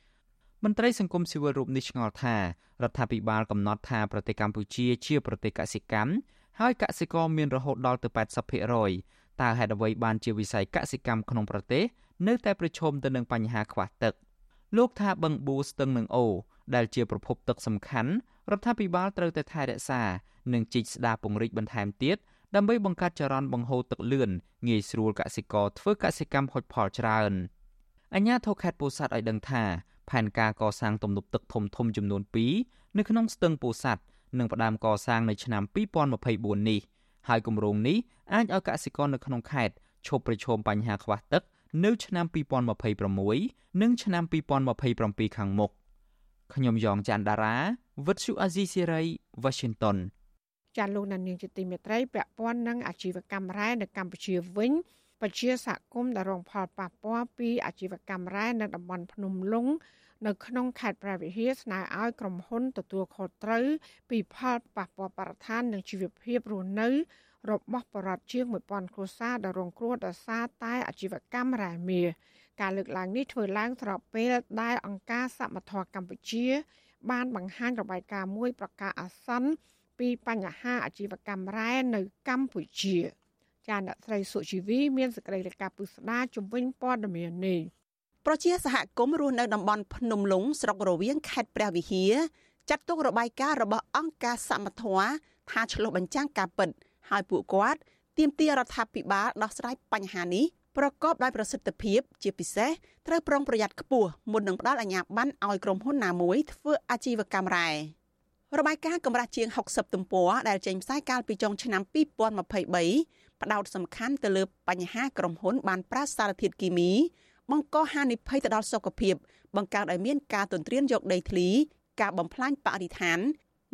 មន្ត្រីសង្គមស៊ីវិលរូបនេះឆ្ងល់ថារដ្ឋាភិបាលកំណត់ថាប្រទេសកម្ពុជាជាប្រទេសកសិកម្មហើយកសិករមានរហូតដល់ទៅ80%តើហេតុអ្វីបានជាវិស័យកសិកម្មក្នុងប្រទេសនៅតែប្រឈមទៅនឹងបញ្ហាខ្វះទឹកលោកថាបឹងបួស្ទឹងនិងអូដែលជាប្រភពទឹកសំខាន់រដ្ឋាភិបាលត្រូវតែថែរក្សានិងជីកស្ដារពង្រីកបន្ថែមទៀត ដើម្បីបង្កើតចរន្តបង្ហូរទឹកលឿនងាយស្រួលកសិករធ្វើកសិកម្មហុចផលច្រើនអញ្ញាធរខេត្តពោធិ៍សាត់ឲ្យដឹងថាផែនការកសាងទំនប់ទឹកធំធំចំនួន2នៅក្នុងស្ទឹងពោធិ៍សាត់នឹងផ្ដើមកសាងនៅឆ្នាំ2024នេះហើយគម្រោងនេះអាចឲ្យកសិករនៅក្នុងខេត្តឈប់ប្រឈមបញ្ហាខ្វះទឹកនៅឆ្នាំ2026និងឆ្នាំ2027ខាងមុខខ្ញុំយ៉ងច័ន្ទដារាវិទ្យុអាស៊ីសេរី Washington ចាលោកនាងជាទីមេត្រីពាក់ព័ន្ធនឹងអាជីវកម្មរ៉ែនៅកម្ពុជាវិញពជាសហគមន៍ដែលរងផលប៉ះពាល់ពីអាជីវកម្មរ៉ែនៅតំបន់ភ្នំលុងនៅក្នុងខេត្តព្រះវិហារស្នើឲ្យក្រុមហ៊ុនទទួលខុសត្រូវពីផលប៉ះពាល់បរិស្ថាននិងជីវភាពរស់នៅ របស់ប្រជាជាង1000គ្រួសារដែលរងគ្រោះដោយសារតែអាជីវកម្មរ៉ែមាសការលើកឡើងនេះធ្វើឡើងស្របពេលដែលអង្គការសមត្ថៈកម្ពុជា បានបង្ហាញរបាយការណ៍មួយប្រកាសអាសន្ន ពីបញ្ហាអាជីវកម្មរ៉ែនៅកម្ពុជាចាអ្នកស្រីសុជីវីមានសេចក្តីរាយការណ៍ពុស្ដាជំវិញព័ត៌មាននេះប្រជាសហគមន៍រស់នៅតំបន់ភ្នំលុងស្រុករវៀងខេត្តព្រះវិហារចាត់ទុករបាយការណ៍របស់អង្គការសមត្ថៈថាឆ្លុះបញ្ចាំងការពិត ហើយពួកគាត់ទាមទាររដ្ឋាភិបាលដោះស្រាយបញ្ហានេះប្រកបដោយប្រសិទ្ធភាព ជាពិសេសត្រូវប្រុងប្រយ័ត្នខ្ពស់មុននឹងផ្ដល់អាជ្ញាប័ណ្ណឲ្យក្រុមហ៊ុនណាមួយធ្វើអាជីវកម្មរ៉ែ របាយការណ៍កម្រាស់ជាង60ទំព័រដែលចេញផ្សាយកាលពីចុងឆ្នាំ2023ផ្ដោតសំខាន់ទៅលើបញ្ហាក្រុមហ៊ុនបានប្រើសារធាតុគីមី បង្កហានិភ័យទៅដល់សុខភាព បង្កើតឲ្យមានការទន្ទ្រានយកដីធ្លី ការបំផ្លាញបរិស្ថាន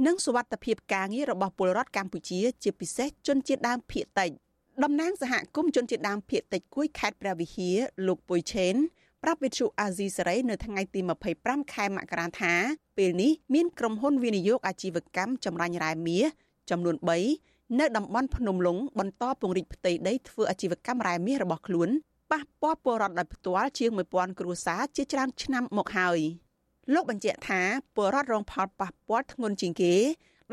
និងសុវត្ថិភាពការងាររបស់ពលរដ្ឋកម្ពុជា ជាពិសេសជនជាតិដើមភាគតិចតំណាងសហគមន៍ជនជាតិដើមភាគតិចគួយខេត្តព្រះវិហារលោកពុយឆេនប្រាប់វិទ្យុអាស៊ីសេរីនៅថ្ងៃទី25ខែមករាថា ពេលនេះមានក្រុមហ៊ុនវិនិយោគអាជីវកម្មចម្រាញ់រ៉ែមាសចំនួន3នៅតំបន់ភ្នំលុងបន្តពង្រីកផ្ទៃដីធ្វើអាជីវកម្មរ៉ែមាសរបស់ខ្លួនប៉ះពាល់ពលរដ្ឋដោយផ្ទាល់ជាង1000គ្រួសារជាច្រើនឆ្នាំមកហើយលោកបញ្ជាក់ថាពលរដ្ឋរងផលប៉ះពាល់ធ្ងន់ជាងគេ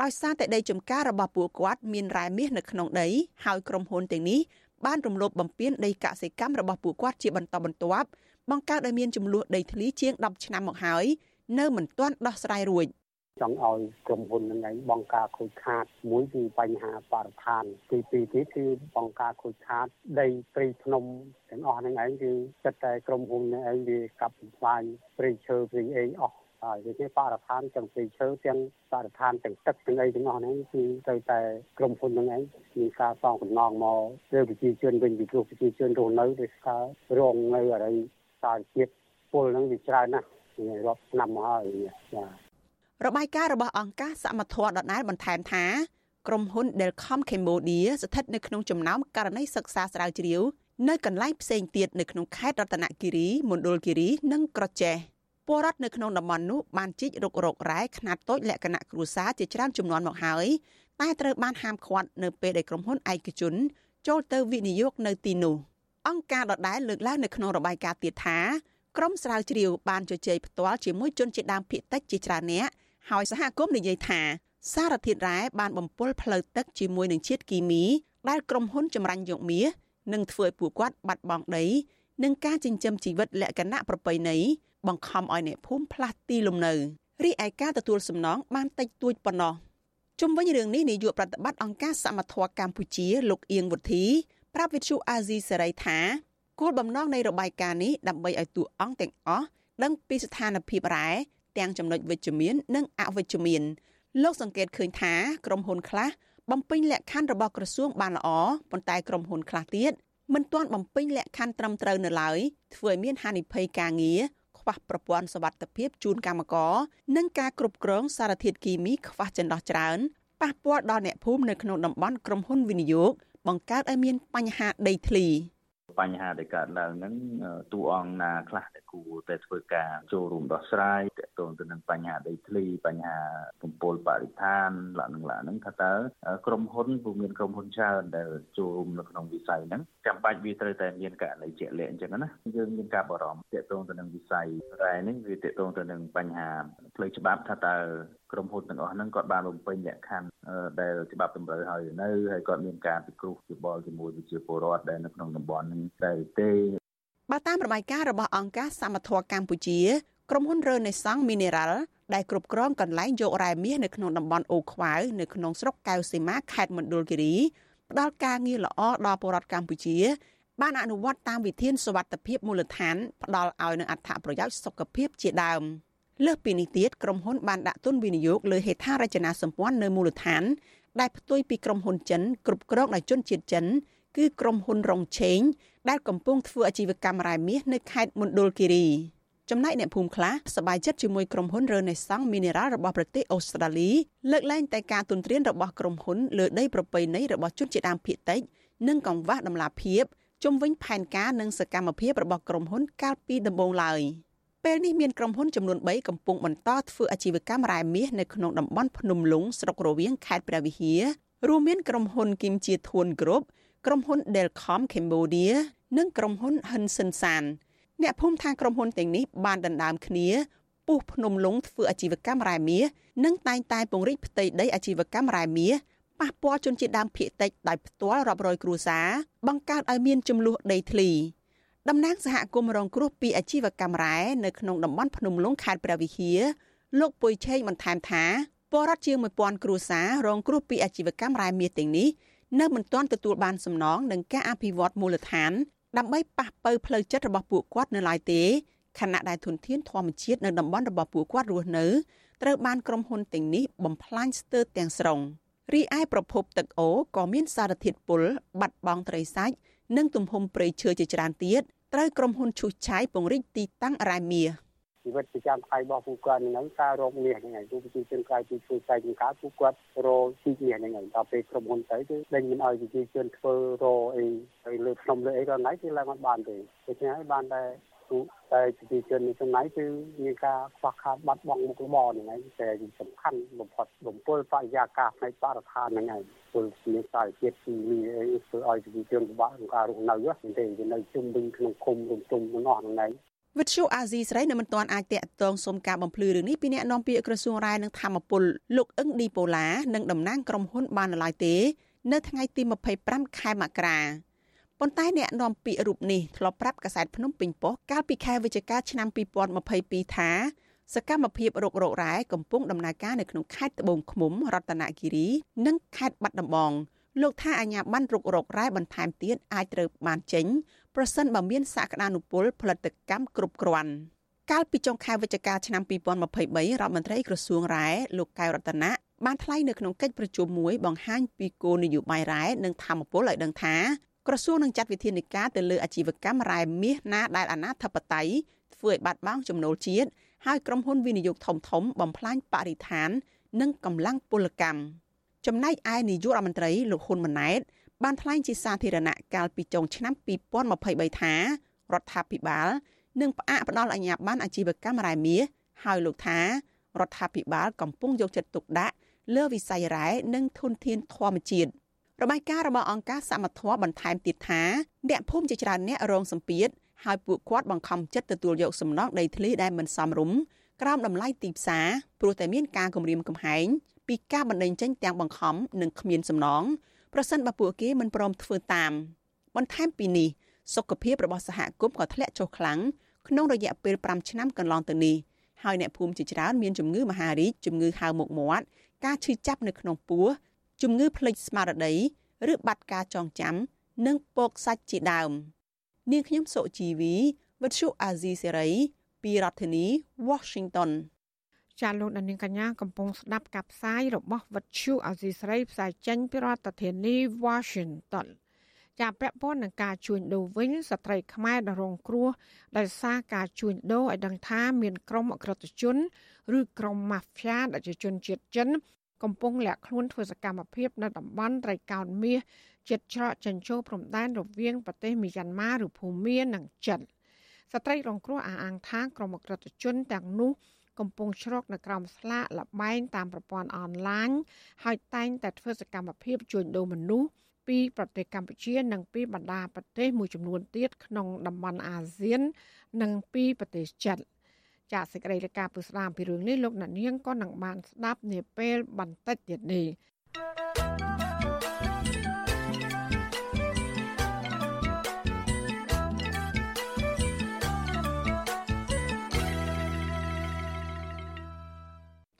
ដោយសារតែដីចម្ការរបស់ពួកគាត់មានរ៉ែមាសនៅក្នុងដីហើយក្រុមហ៊ុនទាំងនេះបានរំលោភបំពានដីកសិកម្មរបស់ពួកគាត់ជាបន្តបន្ទាប់បង្កើតឲ្យមានចំនួនដីធ្លីជាង10ឆ្នាំមកហើយ នៅមិនទាន់ដោះស្រាយរួចចង់ឲ្យក្រុមហ៊ុននឹងឯងបង្ការខូចខាតមួយគឺបញ្ហាបរិស្ថានទីពីរទៀតគឺបង្ការខូចខាតដីព្រៃភ្នំទាំងអស់នឹងឯងគឺចិត្តតែក្រុមហ៊ុននឹងឯងវាកាប់បំផ្លាញព្រៃឈើព្រៃអីអស់ហើយវាជាបរិស្ថានទាំងព្រៃឈើទាំងបរិស្ថានទាំងទឹកទាំងអីទាំងអស់ហ្នឹងគឺត្រូវតែក្រុមហ៊ុននឹងឯងមានការសងសំណងមកលើប្រជាជនវិញពីព្រោះប្រជាជនរស់នៅដោយសាររងនៅអរិយសារជាតិពលហ្នឹងវាច្រើនណាស់ រាប់ឆ្នាំមកហើយចារបាយការណ៍របស់អង្គការសមត្ថៈដដែលបន្ថែមថាក្រុមហ៊ុន Delcom Cambodia ស្ថិតនៅក្នុងចំណោមករណីសិក្សាស្រាវជ្រាវនៅកន្លែងផ្សេងទៀតនៅក្នុងខេត្តរតនគិរីមណ្ឌលគិរីនិងក្រចេះពលរដ្ឋនៅក្នុងតំបន់នោះបានជីករករករ៉ែខ្នាតតូចលក្ខណៈគ្រួសារជាច្រើនចំនួនមកហើយតែត្រូវបានហាមឃាត់នៅពេលដែលក្រុមហ៊ុនឯកជន ចូលទៅវិនិយោគនៅទីនោះអង្គការដដែលលើកឡើងនៅក្នុងរបាយការណ៍ទៀតថា ក្រុមស្រាវជ្រាវបានជជែកផ្ទាល់ជាមួយជនជាតិដើមភាគតិចជាច្រើនអ្នកហើយសហគមន៍និយាយថា សារធាតុរ៉ែបានបំពុលផ្លូវទឹកជាមួយនឹងជាតិគីមីដែលក្រុមហ៊ុនចម្រាញ់យកមាសនិងធ្វើឲ្យពួកគាត់បាត់បង់ដីនិងការចិញ្ចឹមជីវិតលក្ខណៈប្រពៃណីបង្ខំឲ្យអ្នកភូមិផ្លាស់ទីលំនៅរីឯការទទួលសំណងបានតិចតួចប៉ុណ្ណោះជុំវិញរឿងនេះនាយកប្រតិបត្តិអង្គការសមត្ថៈកម្ពុជាលោកអៀងវុធីប្រាប់វិទ្យុអាស៊ីសេរីថា គោលបំណងនៃរបាយការណ៍នេះដើម្បីឲ្យតួអង្គទាំងអស់ដឹងពីស្ថានភាពរ៉ែទាំងចំណុចវិជ្ជមាន និងអវិជ្ជមានលោកសង្កេតឃើញថាក្រុមហ៊ុនខ្លះបំពេញលក្ខខណ្ឌរបស់ក្រសួងបានល្អប៉ុន្តែក្រុមហ៊ុនខ្លះទៀតមិនទាន់បំពេញលក្ខខណ្ឌត្រឹមត្រូវនៅឡើយធ្វើឲ្យមានហានិភ័យការងារខ្វះប្រព័ន្ធសុវត្ថិភាពជូនកម្មករនិងការគ្រប់គ្រងសារធាតុគីមីខ្វះចន្លោះច្រើនប៉ះពាល់ដល់អ្នកភូមិនៅក្នុងតំបន់ក្រុមហ៊ុនវិនិយោគបង្កើតឲ្យមានបញ្ហាដីធ្លី។ បញ្ហាដែលកើតឡើងហ្នឹងតួអង្គណាខ្លះដែលគួរតែធ្វើការចូលរួមដោះស្រាយទាក់ទងទៅនឹងបញ្ហាដីធ្លីបញ្ហាបំពុលបរិស្ថានលក្ខណៈហ្នឹងថាតើក្រុមហ៊ុនពុំមានក្រុមហ៊ុនច្រើនដែលចូលរួមនៅក្នុងវិស័យហ្នឹងចាំបាច់វាត្រូវតែមានករណីជាក់លាក់អញ្ចឹងណាយើងមានការបារម្ភទាក់ទងទៅនឹងវិស័យរ៉ែនេះវាទាក់ទងទៅនឹងបញ្ហាផ្លូវច្បាប់ថាតើក្រុមហ៊ុនទាំងអស់ហ្នឹងគាត់បានបំពេញលក្ខខណ្ឌដែលច្បាប់តម្រូវឲ្យនៅហើយគាត់មានការពិគ្រោះយោបល់ជាមួយវិជាពលរដ្ឋដែលនៅក្នុងតំបន់ហ្នឹងតែទេបើតាមរបាយការណ៍របស់អង្គការសមត្ថៈកម្ពុជាក្រុមហ៊ុន Renaissance Mineral ដែលគ្រប់គ្រងកន្លែងយករ៉ែមាសនៅក្នុងតំបន់អូខ្វៅនៅក្នុងស្រុកកៅសីមាខេត្តមណ្ឌលគិរីផ្ដល់ការងារល្អដល់ពលរដ្ឋកម្ពុជា បានអនុវត្តតាមវិធានសុវត្ថិភាពមូលដ្ឋានផ្ដល់ឲ្យនូវអត្ថប្រយោជន៍សុខភាពជាដើម។ លើសពីនេះទៀតក្រុមហ៊ុនបានដាក់ទុនវិនិយោគលើហេដ្ឋារចនាសម្ព័ន្ធនៅមូលដ្ឋាន ដែលផ្ទុយពីក្រុមហ៊ុនចិនគ្រប់គ្រងដោយជនជាតិចិន គឺក្រុមហ៊ុនរងឆេងដែលកំពុងធ្វើអាជីវកម្មរ៉ែមាសនៅខេត្តមណ្ឌលគិរីចំណែកអ្នកភូមិខ្លះសប្បាយចិត្តជាមួយក្រុមហ៊ុន Renaissance Mineral របស់ប្រទេសអូស្ត្រាលីលើកលែងតែការទុនទ្រានរបស់ក្រុមហ៊ុនលើដីប្រពៃណីរបស់ជនជាតិដើមភាគតិចនិងកង្វះដំណាភាពជំវិញផែនការនិងសកម្មភាពរបស់ក្រុមហ៊ុនកាលពីដំបូងឡើយ។ ពេលនេះមានក្រុមហ៊ុនចំនួន3កំពុងបន្តធ្វើអាជីវកម្មរ៉ែមាសនៅក្នុងតំបន់ភ្នំលុងស្រុករវៀងខេត្តព្រះវិហាររួមមានក្រុមហ៊ុនគីមជាធួនគ្រុបក្រុមហ៊ុន Delcom Cambodia និងក្រុមហ៊ុន Hansen San អ្នកភូមិថាក្រុមហ៊ុនទាំងនេះបានដណ្ដើមគ្នាពុះភ្នំលុងធ្វើអាជីវកម្មរ៉ែមាសនិងតែងតែពង្រីកផ្ទៃដីអាជីវកម្មរ៉ែមាសប៉ះពាល់ជនជាតិដើមភាគតិចដោយផ្ទាល់រាប់រយគ្រួសារបង្កើតឲ្យមានចំនួនដីធ្លី តំណាងសហគមន៍រងគ្រោះពីអាជីវកម្មរ៉ែនៅក្នុងតំបន់ភ្នំលុងខេត្តព្រះវិហារលោកពុយឆេងបន្ថែមថាពលរដ្ឋជាង1000គ្រួសាររងគ្រោះពីអាជីវកម្មរ៉ែមាសទាំងនេះនៅមិនទាន់ទទួលបានសំណងនឹងការអភិវឌ្ឍមូលដ្ឋាន ដើម្បីប៉ះប៉ូវផ្លូវចិត្តរបស់ពួកគាត់នៅឡើយទេខណៈដែលធនធានធម្មជាតិនៅតំបន់របស់ពួកគាត់រស់នៅត្រូវបានក្រុមហ៊ុនទាំងនេះបំផ្លាញស្ទើរទាំងស្រុងរីឯប្រភពទឹកអូរក៏មានសារធាតុពុលបាត់បង់ត្រីសាច់និងទំហំព្រៃឈើជាច្រើនទៀត ត្រូវក្រុមហ៊ុនឈូសឆាយពង្រីកទីតាំងរ៉ែមាសជីវិតប្រចាំថ្ងៃរបស់ពួកគាត់ហ្នឹងការរកមាសហ្នឹងឯងទូប្រជាជនក្រៅពីធ្វើស្រែចម្ការពួកគាត់រកជីមាសហ្នឹងឯងដល់ពេលក្រុមហ៊ុនទៅគឺដេញមិនឲ្យប្រជាជនធ្វើរកអីទៅលើភ្នំលើអីក៏ណៃគឺឡើងមិនបានទេដូច្នេះហើយបានតែ ទូតែប្រជាជននៅចំណាយគឺមានការខ្វះខាតបាត់បង់មុខរបរហ្នឹងឯងតែសំខាន់បំផុតបំពុលបរិយាកាសផ្នែកបរិស្ថានហ្នឹងឯងពលមានសារជាតិពីនេះអីធ្វើឲ្យប្រជាជនពិបាកក្នុងការរស់នៅទេវានៅជុំវិញក្នុងឃុំរំទុំទាំងអស់ហ្នឹងឯងវិទ្យុអាស៊ីស្រីនៅមិនទាន់អាចតាក់ទងសុំការបំភ្លឺរឿងនេះពីអ្នកនាំពាក្យក្រសួងរាយនឹងធម្មពលលោកអឹងឌីប៉ូឡានិងតំណាងក្រុមហ៊ុនបានឡើយទេ នៅថ្ងៃទី25ខែមករា ប៉ុន្តែអ្នកនាំពាក្យរូបនេះធ្លាប់ប្រាប់កាសែតភ្នំពេញប៉ុស្តិ៍កាលពីខែវិច្ឆិកាឆ្នាំ2022ថាសកម្មភាពរករករ៉ែកំពុងដំណើរការនៅក្នុងខេត្តត្បូងឃ្មុំរតនគិរី និងខេត្តបាត់ដំបងលោកថាអាញាបានរុករករ៉ែបន្ថែមទៀតអាចត្រូវបានចេញប្រសិនបើមានសក្តានុពលផលិតកម្មគ្រប់គ្រាន់កាលពីចុងខែវិច្ឆិកាឆ្នាំ2023រដ្ឋមន្ត្រីក្រសួងរ៉ែលោកកៅរតនាបានថ្លែងនៅក្នុងកិច្ចប្រជុំមួយបង្ហាញពីគោលនយោបាយរ៉ែនិងធម្មពលឲ្យដឹងថា ក្រសួងនឹងចាត់វិធានការទៅលើអាជីវកម្មរ៉ែមាសណាដែលអាណាធិបតេយ្យធ្វើឲ្យបាត់បង់ចំណូលជាតិហើយក្រុមហ៊ុនវិនិយោគធំធំបំផ្លាញបរិស្ថាន និងកម្លាំងពលកម្មចំណែកឯនាយករដ្ឋមន្ត្រីលោកហ៊ុនម៉ាណែតបានថ្លែងជាសាធារណៈកាលពីចុងឆ្នាំ2023ថារដ្ឋាភិបាលនឹងផ្អាកផ្ដល់អាជ្ញាប័ណ្ណអាជីវកម្មរ៉ែមាសហើយលោកថារដ្ឋាភិបាលកំពុងយកចិត្តទុកដាក់លើវិស័យរ៉ែនិងធនធានធម្មជាតិ របាយការណ៍របស់អង្គការសមត្ថៈបន្ថែមទៀតថាអ្នកភូមិជាច្រើនអ្នករងសម្ពាធហើយពួកគាត់បង្ខំចិត្តទទួលយកសំណងដីធ្លីដែលមិនសមរម្យក្រោមតម្លៃទីផ្សារព្រោះតែមានការគំរាមកំហែងពីការបណ្តេញចេញទាំងបង្ខំនិងគ្មានសំណងប្រសិនបើពួកគេមិនព្រមធ្វើតាមបន្ថែមពីនេះសុខភាពរបស់សហគមន៍ក៏ធ្លាក់ចុះខ្លាំងក្នុងរយៈពេល5ឆ្នាំកន្លងទៅនេះហើយអ្នកភូមិជាច្រើនមានជំងឺមហារីកជំងឺហៅមុខមាត់ការឈឺចាប់នៅក្នុងពោះ ជំងឺភ្លេចស្មារតីឬបាត់ការចងចាំ និងពកសាច់ជាដើម នាងខ្ញុំសុជីវីវិទ្យុអាស៊ីសេរីពីរដ្ឋធានី Washington ចាលោកដានៀងកញ្ញាកំពុងស្ដាប់ការផ្សាយរបស់វិទ្យុអាស៊ីសេរីផ្សាយចេញពីរដ្ឋធានី Washington ចាពាក់ព័ន្ធនឹងការជួញដូរវិញស្ត្រីខ្មែរដែលរងគ្រោះដោយសារការជួញដូរឲ្យដឹងថាមានក្រុមអក្រិតជន ឬក្រុមម៉ាហ្វ្យាដែលជាជនជាតិចិន កំពុងលាក់ខ្លួនធ្វើសកម្មភាពនៅតំបន់ត្រីកោណមាសចិត្តច្រកចិញ្ចោព្រំដែនរវាងប្រទេសមីយ៉ាន់ម៉ាឬភូមានិងចិនស្ត្រីរងគ្រោះអះអាងថាក្រុមអក្រិតជនទាំងនោះកំពុងជ្រកនៅក្រោមស្លាកលបែងតាមប្រព័ន្ធអនឡាញហើយតែងតែធ្វើសកម្មភាពជួញដូរមនុស្សពីប្រទេសកម្ពុជា និងពីបណ្ដាប្រទេសមួយចំនួនទៀតក្នុងតំបន់អាស៊ាន និងពីប្រទេសចិន ចាសសេចក្តីរាយការណ៍ពីស្ដាមពីរឿងនេះលោកអ្នកនាងក៏នឹងបានស្ដាប់នាពេលបន្តិចទៀតនេះ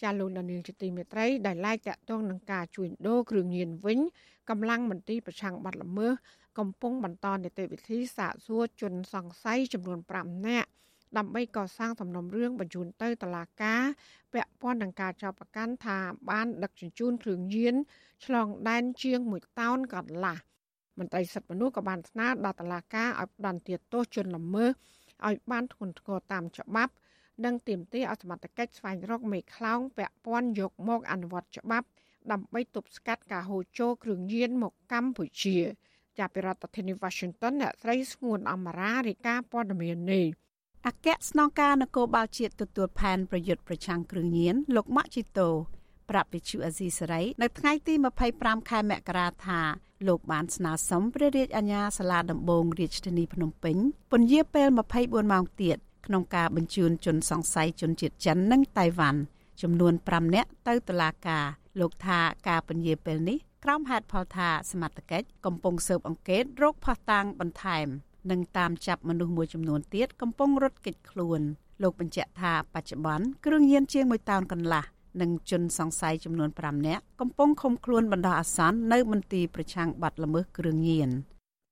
ចាលោកនាងជាទីមេត្រីដែលឡាយតាក់ទងនឹងការជួញដូរគ្រឿងញៀនវិញកម្លាំងមន្ទីរប្រឆាំងបទល្មើសកំពុងបន្តនីតិវិធីសាកសួរជនសង្ស័យចំនួន5នាក់ ដើម្បីកសាងសំណុំរឿងបញ្ជូនទៅតុលាការពាក់ព័ន្ធនឹងការចោទប្រកាន់ថាបានដឹកជញ្ជូនគ្រឿងញៀនឆ្លងដែនជាង1តោនកន្លះមន្ត្រីសិទ្ធិមនុស្សក៏បានស្នើដល់តុលាការឲ្យផ្តន្ទាទោសជនល្មើសឲ្យបានធ្ងន់ធ្ងរតាមច្បាប់ និងទាមទារឲ្យសមត្ថកិច្ចស្វែងរកមេខ្លោងពាក់ព័ន្ធយកមកអនុវត្តច្បាប់ដើម្បីទប់ស្កាត់ការហូរចូលគ្រឿងញៀនមកកម្ពុជា ចាប់ពីរដ្ឋធានី Washington អ្នកស្រីស្ងួនអមរារាយការណ៍ព័ត៌មាននេះ អគ្គស្នងការនគរបាលជាតិទទួលផែនប្រយុទ្ធប្រឆាំងគ្រឿងញៀនលោកម៉ាក់ជីតូប្រាប់វិទ្យុអាស៊ីសេរីនៅថ្ងៃទី25ខែមករាថាលោកបានស្នើសុំព្រះរាជអាជ្ញាសាលាដំបងរាជធានីភ្នំពេញពន្យាពេល24ម៉ោងទៀតក្នុងការបញ្ជូនជនសង្ស័យជនជាតិចិននិងតៃវ៉ាន់ចំនួន5នាក់ទៅតុលាការលោកថាការពន្យាពេលនេះក្រោមហេតុផលថាសមត្ថកិច្ចកំពុងស៊ើបអង្កេតរោគផោះតាំងបន្ថែម និងតាមចាប់មនុស្សមួយចំនួនទៀតកំពុងរត់គេចខ្លួនលោកបញ្ជាក់ថាបច្ចុប្បន្នគ្រឿងញៀនជាង1តោនកន្លះនិងជនសង្ស័យចំនួន5នាក់កំពុងឃុំខ្លួនបណ្ដោះអាសន្ននៅមន្ទីរប្រឆាំងបទល្មើសគ្រឿងញៀន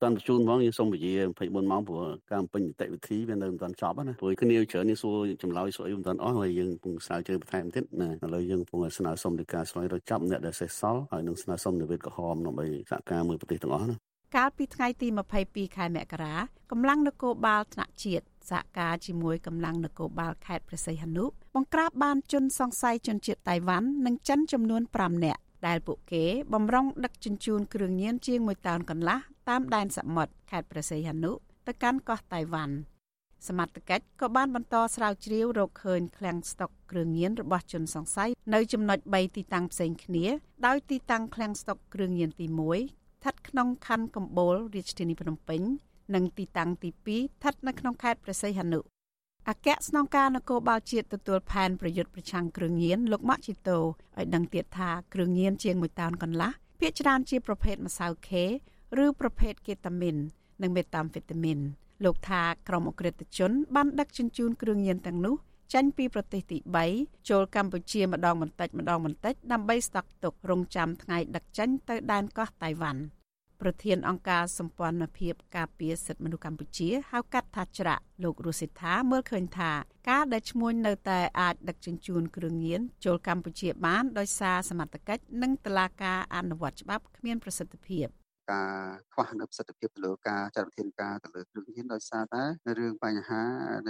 តាន់បញ្ជូនហ្មងយើងសូមពជា24ម៉ោងព្រោះការបំពេញនីតិវិធីវានៅមិនតាន់ចប់ណាព្រោះគ្នាច្រើននេះសួរចម្លើយសួរអីមិនតាន់អស់ហើយយើងពងស្រាវជ្រាវបន្ថែមទៀតណាឥឡូវយើងពងស្នើសុំនៃការស្វែងរកចាប់អ្នកដែលសេសសល់ហើយនឹងស្នើសុំនិវេតក្រហមដើម្បីសហការមួយប្រទេសទាំងអស់ណា កាលពីថ្ងៃទី22ខែមករាកម្លាំងនគរបាលថ្នាក់ជាតិសហការជាមួយកម្លាំងនគរបាលខេត្តព្រះសីហនុបង្ក្រាបបានជនសង្ស័យជនជាតិតៃវ៉ាន់និងចិនចំនួន5នាក់ដែលពួកគេបំរុងដឹកជញ្ជូនគ្រឿងញៀនជាង1តោនកន្លះតាមដែនសមុទ្រខេត្តព្រះសីហនុទៅកាន់កោះតៃវ៉ាន់សមត្ថកិច្ចក៏បានបន្តស្រាវជ្រាវរកឃើញឃ្លាំងស្តុកគ្រឿងញៀនរបស់ជនសង្ស័យនៅចំណុច3ទីតាំងផ្សេងគ្នាដោយទីតាំងឃ្លាំងស្តុកគ្រឿងញៀនទី1 ស្ថិតក្នុងខណ្ឌកំពូលរាជធានីភ្នំពេញ និងទីតាំងទី2ស្ថិតនៅក្នុងខេត្តព្រះសីហនុអគ្គស្នងការនគរបាលជាតិទទួលផែនប្រយុទ្ធប្រឆាំងគ្រឿងញៀនលោកម៉ាក់ជីតូឲ្យដឹងទៀតថាគ្រឿងញៀនជាង1តោនកន្លះភាគច្រើនជាប្រភេទម្សៅខេឬប្រភេទកេតាមីននិងមេតាំហ្វេតាមីនលោកថាក្រុមអក្រិតជនបានដឹកជញ្ជូនគ្រឿងញៀនទាំងនោះ ចេញពីប្រទេសទី3ចូលកម្ពុជាម្ដងបន្តិចម្ដងបន្តិចដើម្បីស្តុកទុករងចាំថ្ងៃដឹកចេញទៅដែនកោះតៃវ៉ាន់ប្រធានអង្គការសម្ព័ន្ធភាពការពារសិទ្ធិមនុស្សកម្ពុជាហៅកាត់ថាច្រាក់លោករស់សិដ្ឋាមើលឃើញថាការដែលឈ្មួញនៅតែអាចដឹកជញ្ជូនគ្រឿងញៀនចូលកម្ពុជាបានដោយសារសមត្ថកិច្ចនិងតុលាការអនុវត្តច្បាប់គ្មានប្រសិទ្ធភាព ការខ្វះនៅប្រសិទ្ធភាពទៅលើការចាត់វិធានការទៅលើគ្រឿងញៀនដោយសារតែរឿងបញ្ហា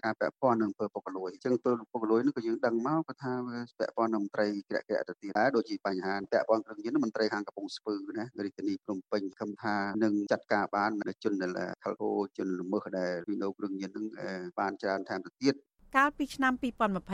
ការពាក់ព័ន្ធនឹងអំពើពុករលួយអញ្ចឹងអំពើពុករលួយនេះក៏យើងដឹងមកគាត់ថាវាពាក់ព័ន្ធនឹងមន្ត្រីក្រាក់ក្រាក់ទៅទៀតដែរដូចជាបញ្ហាពាក់ព័ន្ធគ្រឿងញៀនមន្ត្រីខាងកំពង់ស្ពឺណារាជធានីភ្នំពេញខំថានឹងចាត់ការបានជនដែលខលហូជនល្មើសដែលវិនិយោគគ្រឿងញៀននឹងបានច្រើនថែមទៅទៀត កាលពីឆ្នាំ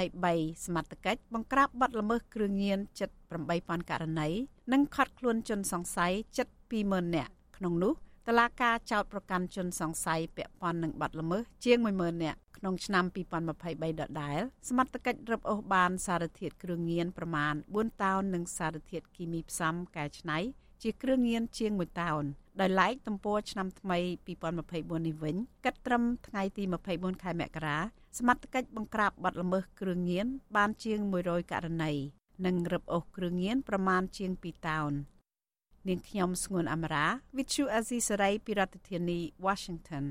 2023សមត្ថកិច្ចបង្ក្រាបបទល្មើសគ្រឿងញៀនជិត8000ករណីនិងខាត់ខ្លួនជនសង្ស័យជិត20000នាក់ក្នុងនោះតឡាការចោតប្រកាន់ជនសង្ស័យពាក់ព័ន្ធនឹងបទល្មើសជាង10000នាក់ក្នុងឆ្នាំ2023ដដែលសមត្ថកិច្ចរឹបអូសបានសារធាតុគ្រឿងញៀនប្រមាណ4តោននិងសារធាតុគីមីផ្សំកែច្នៃជាគ្រឿងញៀនជាង1តោនដោយឡែកទំព័រឆ្នាំថ្មី2024នេះវិញកាត់ត្រឹមថ្ងៃទី24ខែមករា សមត្ថកិច្ចបង្ក្រាបបទល្មើសគ្រឿងញៀនបានជាង100ករណីនិងរឹបអូសគ្រឿងញៀនប្រមាណជាង2តោននាងខ្ញុំស្ងួនអមរា Vithu Azisaray ពីរដ្ឋធានី Washington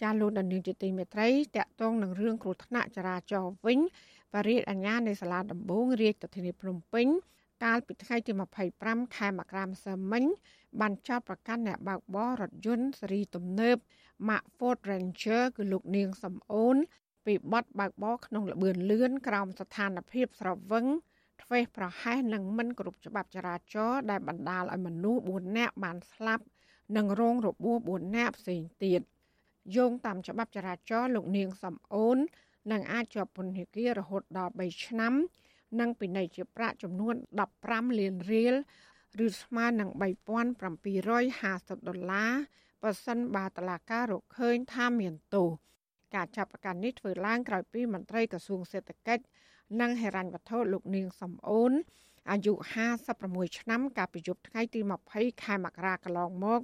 ចាលោកនាងជាទីមេត្រីតកតងនឹងរឿងគ្រោះថ្នាក់ចរាចរណ៍វិញបរិយាអាញានៃសាលាដំបងរាជធានីភ្នំពេញកាលពីថ្ងៃទី25ខែមករាម្សិលមិញបានចោទប្រកាន់អ្នកបើកបររថយន្តស៊េរីទំនើប Mack Ford Ranger គឺលោកនាងសំអូន ពីបទបើកបរក្នុងល្បឿនលឿនក្រោមស្ថានភាពស្រវឹងធ្វេសប្រហែសនិងមិនគ្រប់ច្បាប់ចរាចរណ៍ដែលបណ្ដាលឲ្យមនុស្ស4នាក់បានស្លាប់ និងរងរបួស4នាក់ផ្សេងទៀតយោងតាមច្បាប់ចរាចរណ៍លោកនាងសំអូននឹងអាចជាប់ពន្ធនាគាររហូតដល់3ឆ្នាំ និងពិន័យជាប្រាក់ចំនួន15លានរៀលឬស្មើនឹង3750ដុល្លារបើសិនបើតឡាការរកឃើញថាមានទោស ការចាប់ប្រកាន់នេះធ្វើឡើងក្រោយពីមន្ត្រីក្រសួងសេដ្ឋកិច្ចនិងហិរញ្ញវត្ថុលោកនាងសំអូនអាយុ56ឆ្នាំកាលពីយប់ថ្ងៃទី20ខែមករាកន្លងមក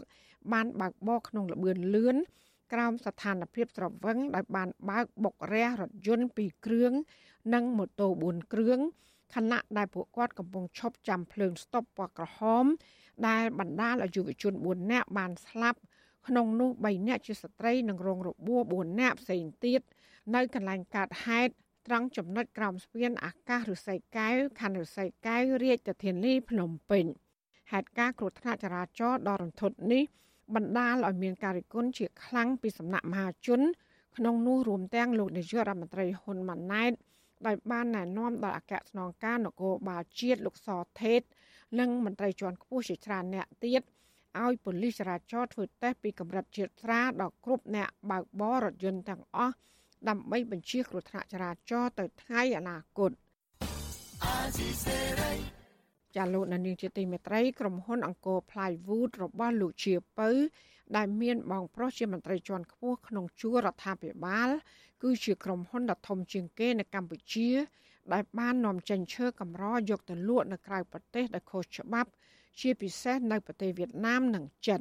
បានបើកបរក្នុងល្បឿនលឿនក្រោមស្ថានភាពស្រវឹងដោយបានបើកបុករះរថយន្ត2គ្រឿងនិងម៉ូតូ4គ្រឿងខណៈដែលពួកគាត់កំពុងឈប់ចាំភ្លើងស្តុបពណ៌ក្រហម ដែលបណ្ដាលឲ្យយុវជន4នាក់បានស្លាប់ ក្នុងនោះ3នាក់ជាស្ត្រីនិងរងរបួស4នាក់ផ្សេងទៀតនៅកន្លែងកើតហេតុត្រង់ចំណុចក្រោមស្ពានអាកាសឫស្សីកែវខណ្ឌឫស្សីកែវរាជធានីភ្នំពេញហេតុការណ៍គ្រោះថ្នាក់ចរាចរណ៍ដ៏រន្ធត់នេះបណ្ដាលឲ្យមានការរិះគន់ជាខ្លាំងពីសំណាក់មហាជន ក្នុងនោះរួមទាំងលោកនាយករដ្ឋមន្ត្រីហ៊ុនម៉ាណែតដោយបានណែនាំដល់អគ្គស្នងការនគរបាលជាតិលោកសថេត និងមន្ត្រីជាន់ខ្ពស់ជាច្រើនអ្នកទៀត ឲ្យប៉ូលីសចរាចរណ៍ធ្វើតេស្តពីកម្រិតជាតិស្រាដល់គ្រប់អ្នកបើកបររថយន្តទាំងអស់ដើម្បីបញ្ជាគ្រោះថ្នាក់ចរាចរណ៍ទៅថ្ងៃអនាគតចាលោកនាងជាទីមេត្រីក្រុមហ៊ុនអង្គរ Plywood របស់លោកជាពៅដែលមានបងប្រុសជាមន្ត្រីជាន់ខ្ពស់ក្នុងជួររដ្ឋាភិបាល គឺជាក្រុមហ៊ុនដ៏ធំជាងគេនៅកម្ពុជា ដែលបាននាំចេញឈើកម្រយកទៅលក់នៅក្រៅប្រទេសដោយខុសច្បាប់ ជាពិសេសនៅប្រទេសវៀតណាមនិងចិន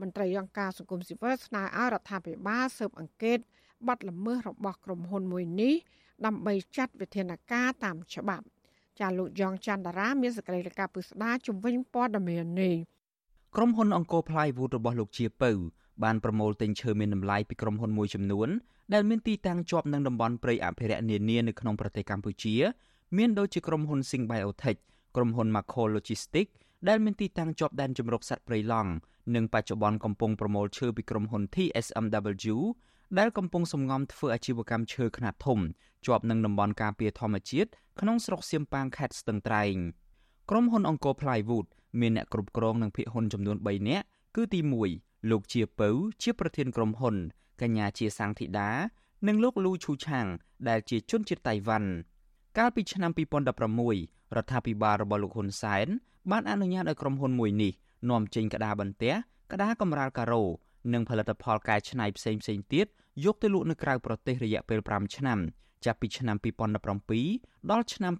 មន្ត្រីអង្គការសង្គមស៊ីវិលស្នើឲ្យរដ្ឋាភិបាលស៊ើបអង្កេតបទល្មើសរបស់ក្រុមហ៊ុនមួយនេះដើម្បីចាត់វិធានការតាមច្បាប់ចាលោកយ៉ងច័ន្ទតារាមានសេចក្តីរាយការណ៍ពិស្ដារជំវិញព័ត៌មាននេះក្រុមហ៊ុនអង្គរ Plywood របស់លោកជាពៅបានប្រមូលទិញឈើមានតម្លៃពីក្រុមហ៊ុនមួយចំនួនដែលមានទីតាំងជាប់នឹងតំបន់ព្រៃអភិរក្សនានានៅក្នុងប្រទេសកម្ពុជា មានដូចជាក្រុមហ៊ុន Sing Biotech ក្រុមហ៊ុន Macro Logistics ដែលមានទីតាំងជាប់ដែនជម្រកសត្វព្រៃឡង់និងបច្ចុប្បន្នកំពុងប្រមូលឈើពីក្រុមហ៊ុន TSMW ដែលកំពុងសំងំធ្វើអាជីវកម្មឈើខ្នាតធំជាប់នឹងតំបន់ការពារធម្មជាតិក្នុងស្រុកសៀមប៉ាងខេត្តស្ទឹងត្រែងក្រុមហ៊ុនអង្គរ Plywood មានអ្នកគ្រប់គ្រងនិងភាគហ៊ុនចំនួន3នាក់គឺទី1លោកជាពៅជាប្រធានក្រុមហ៊ុន កញ្ញាជាសាំងធីតានិងលោកលូឈូឆាងដែលជាជនជាតិតៃវ៉ាន់ កាលពីឆ្នាំ2016រដ្ឋាភិបាលរបស់លោកហ៊ុនសែនបានអនុញ្ញាតឲ្យក្រុមហ៊ុនមួយនេះនាំចេញក្តារបន្ទះក្តារកម្រាលការ៉ូនិងផលិតផលកែច្នៃផ្សេងផ្សេងទៀតយកទៅលក់នៅក្រៅប្រទេសរយៈពេល5ឆ្នាំចាប់ពីឆ្នាំ2017ដល់ឆ្នាំ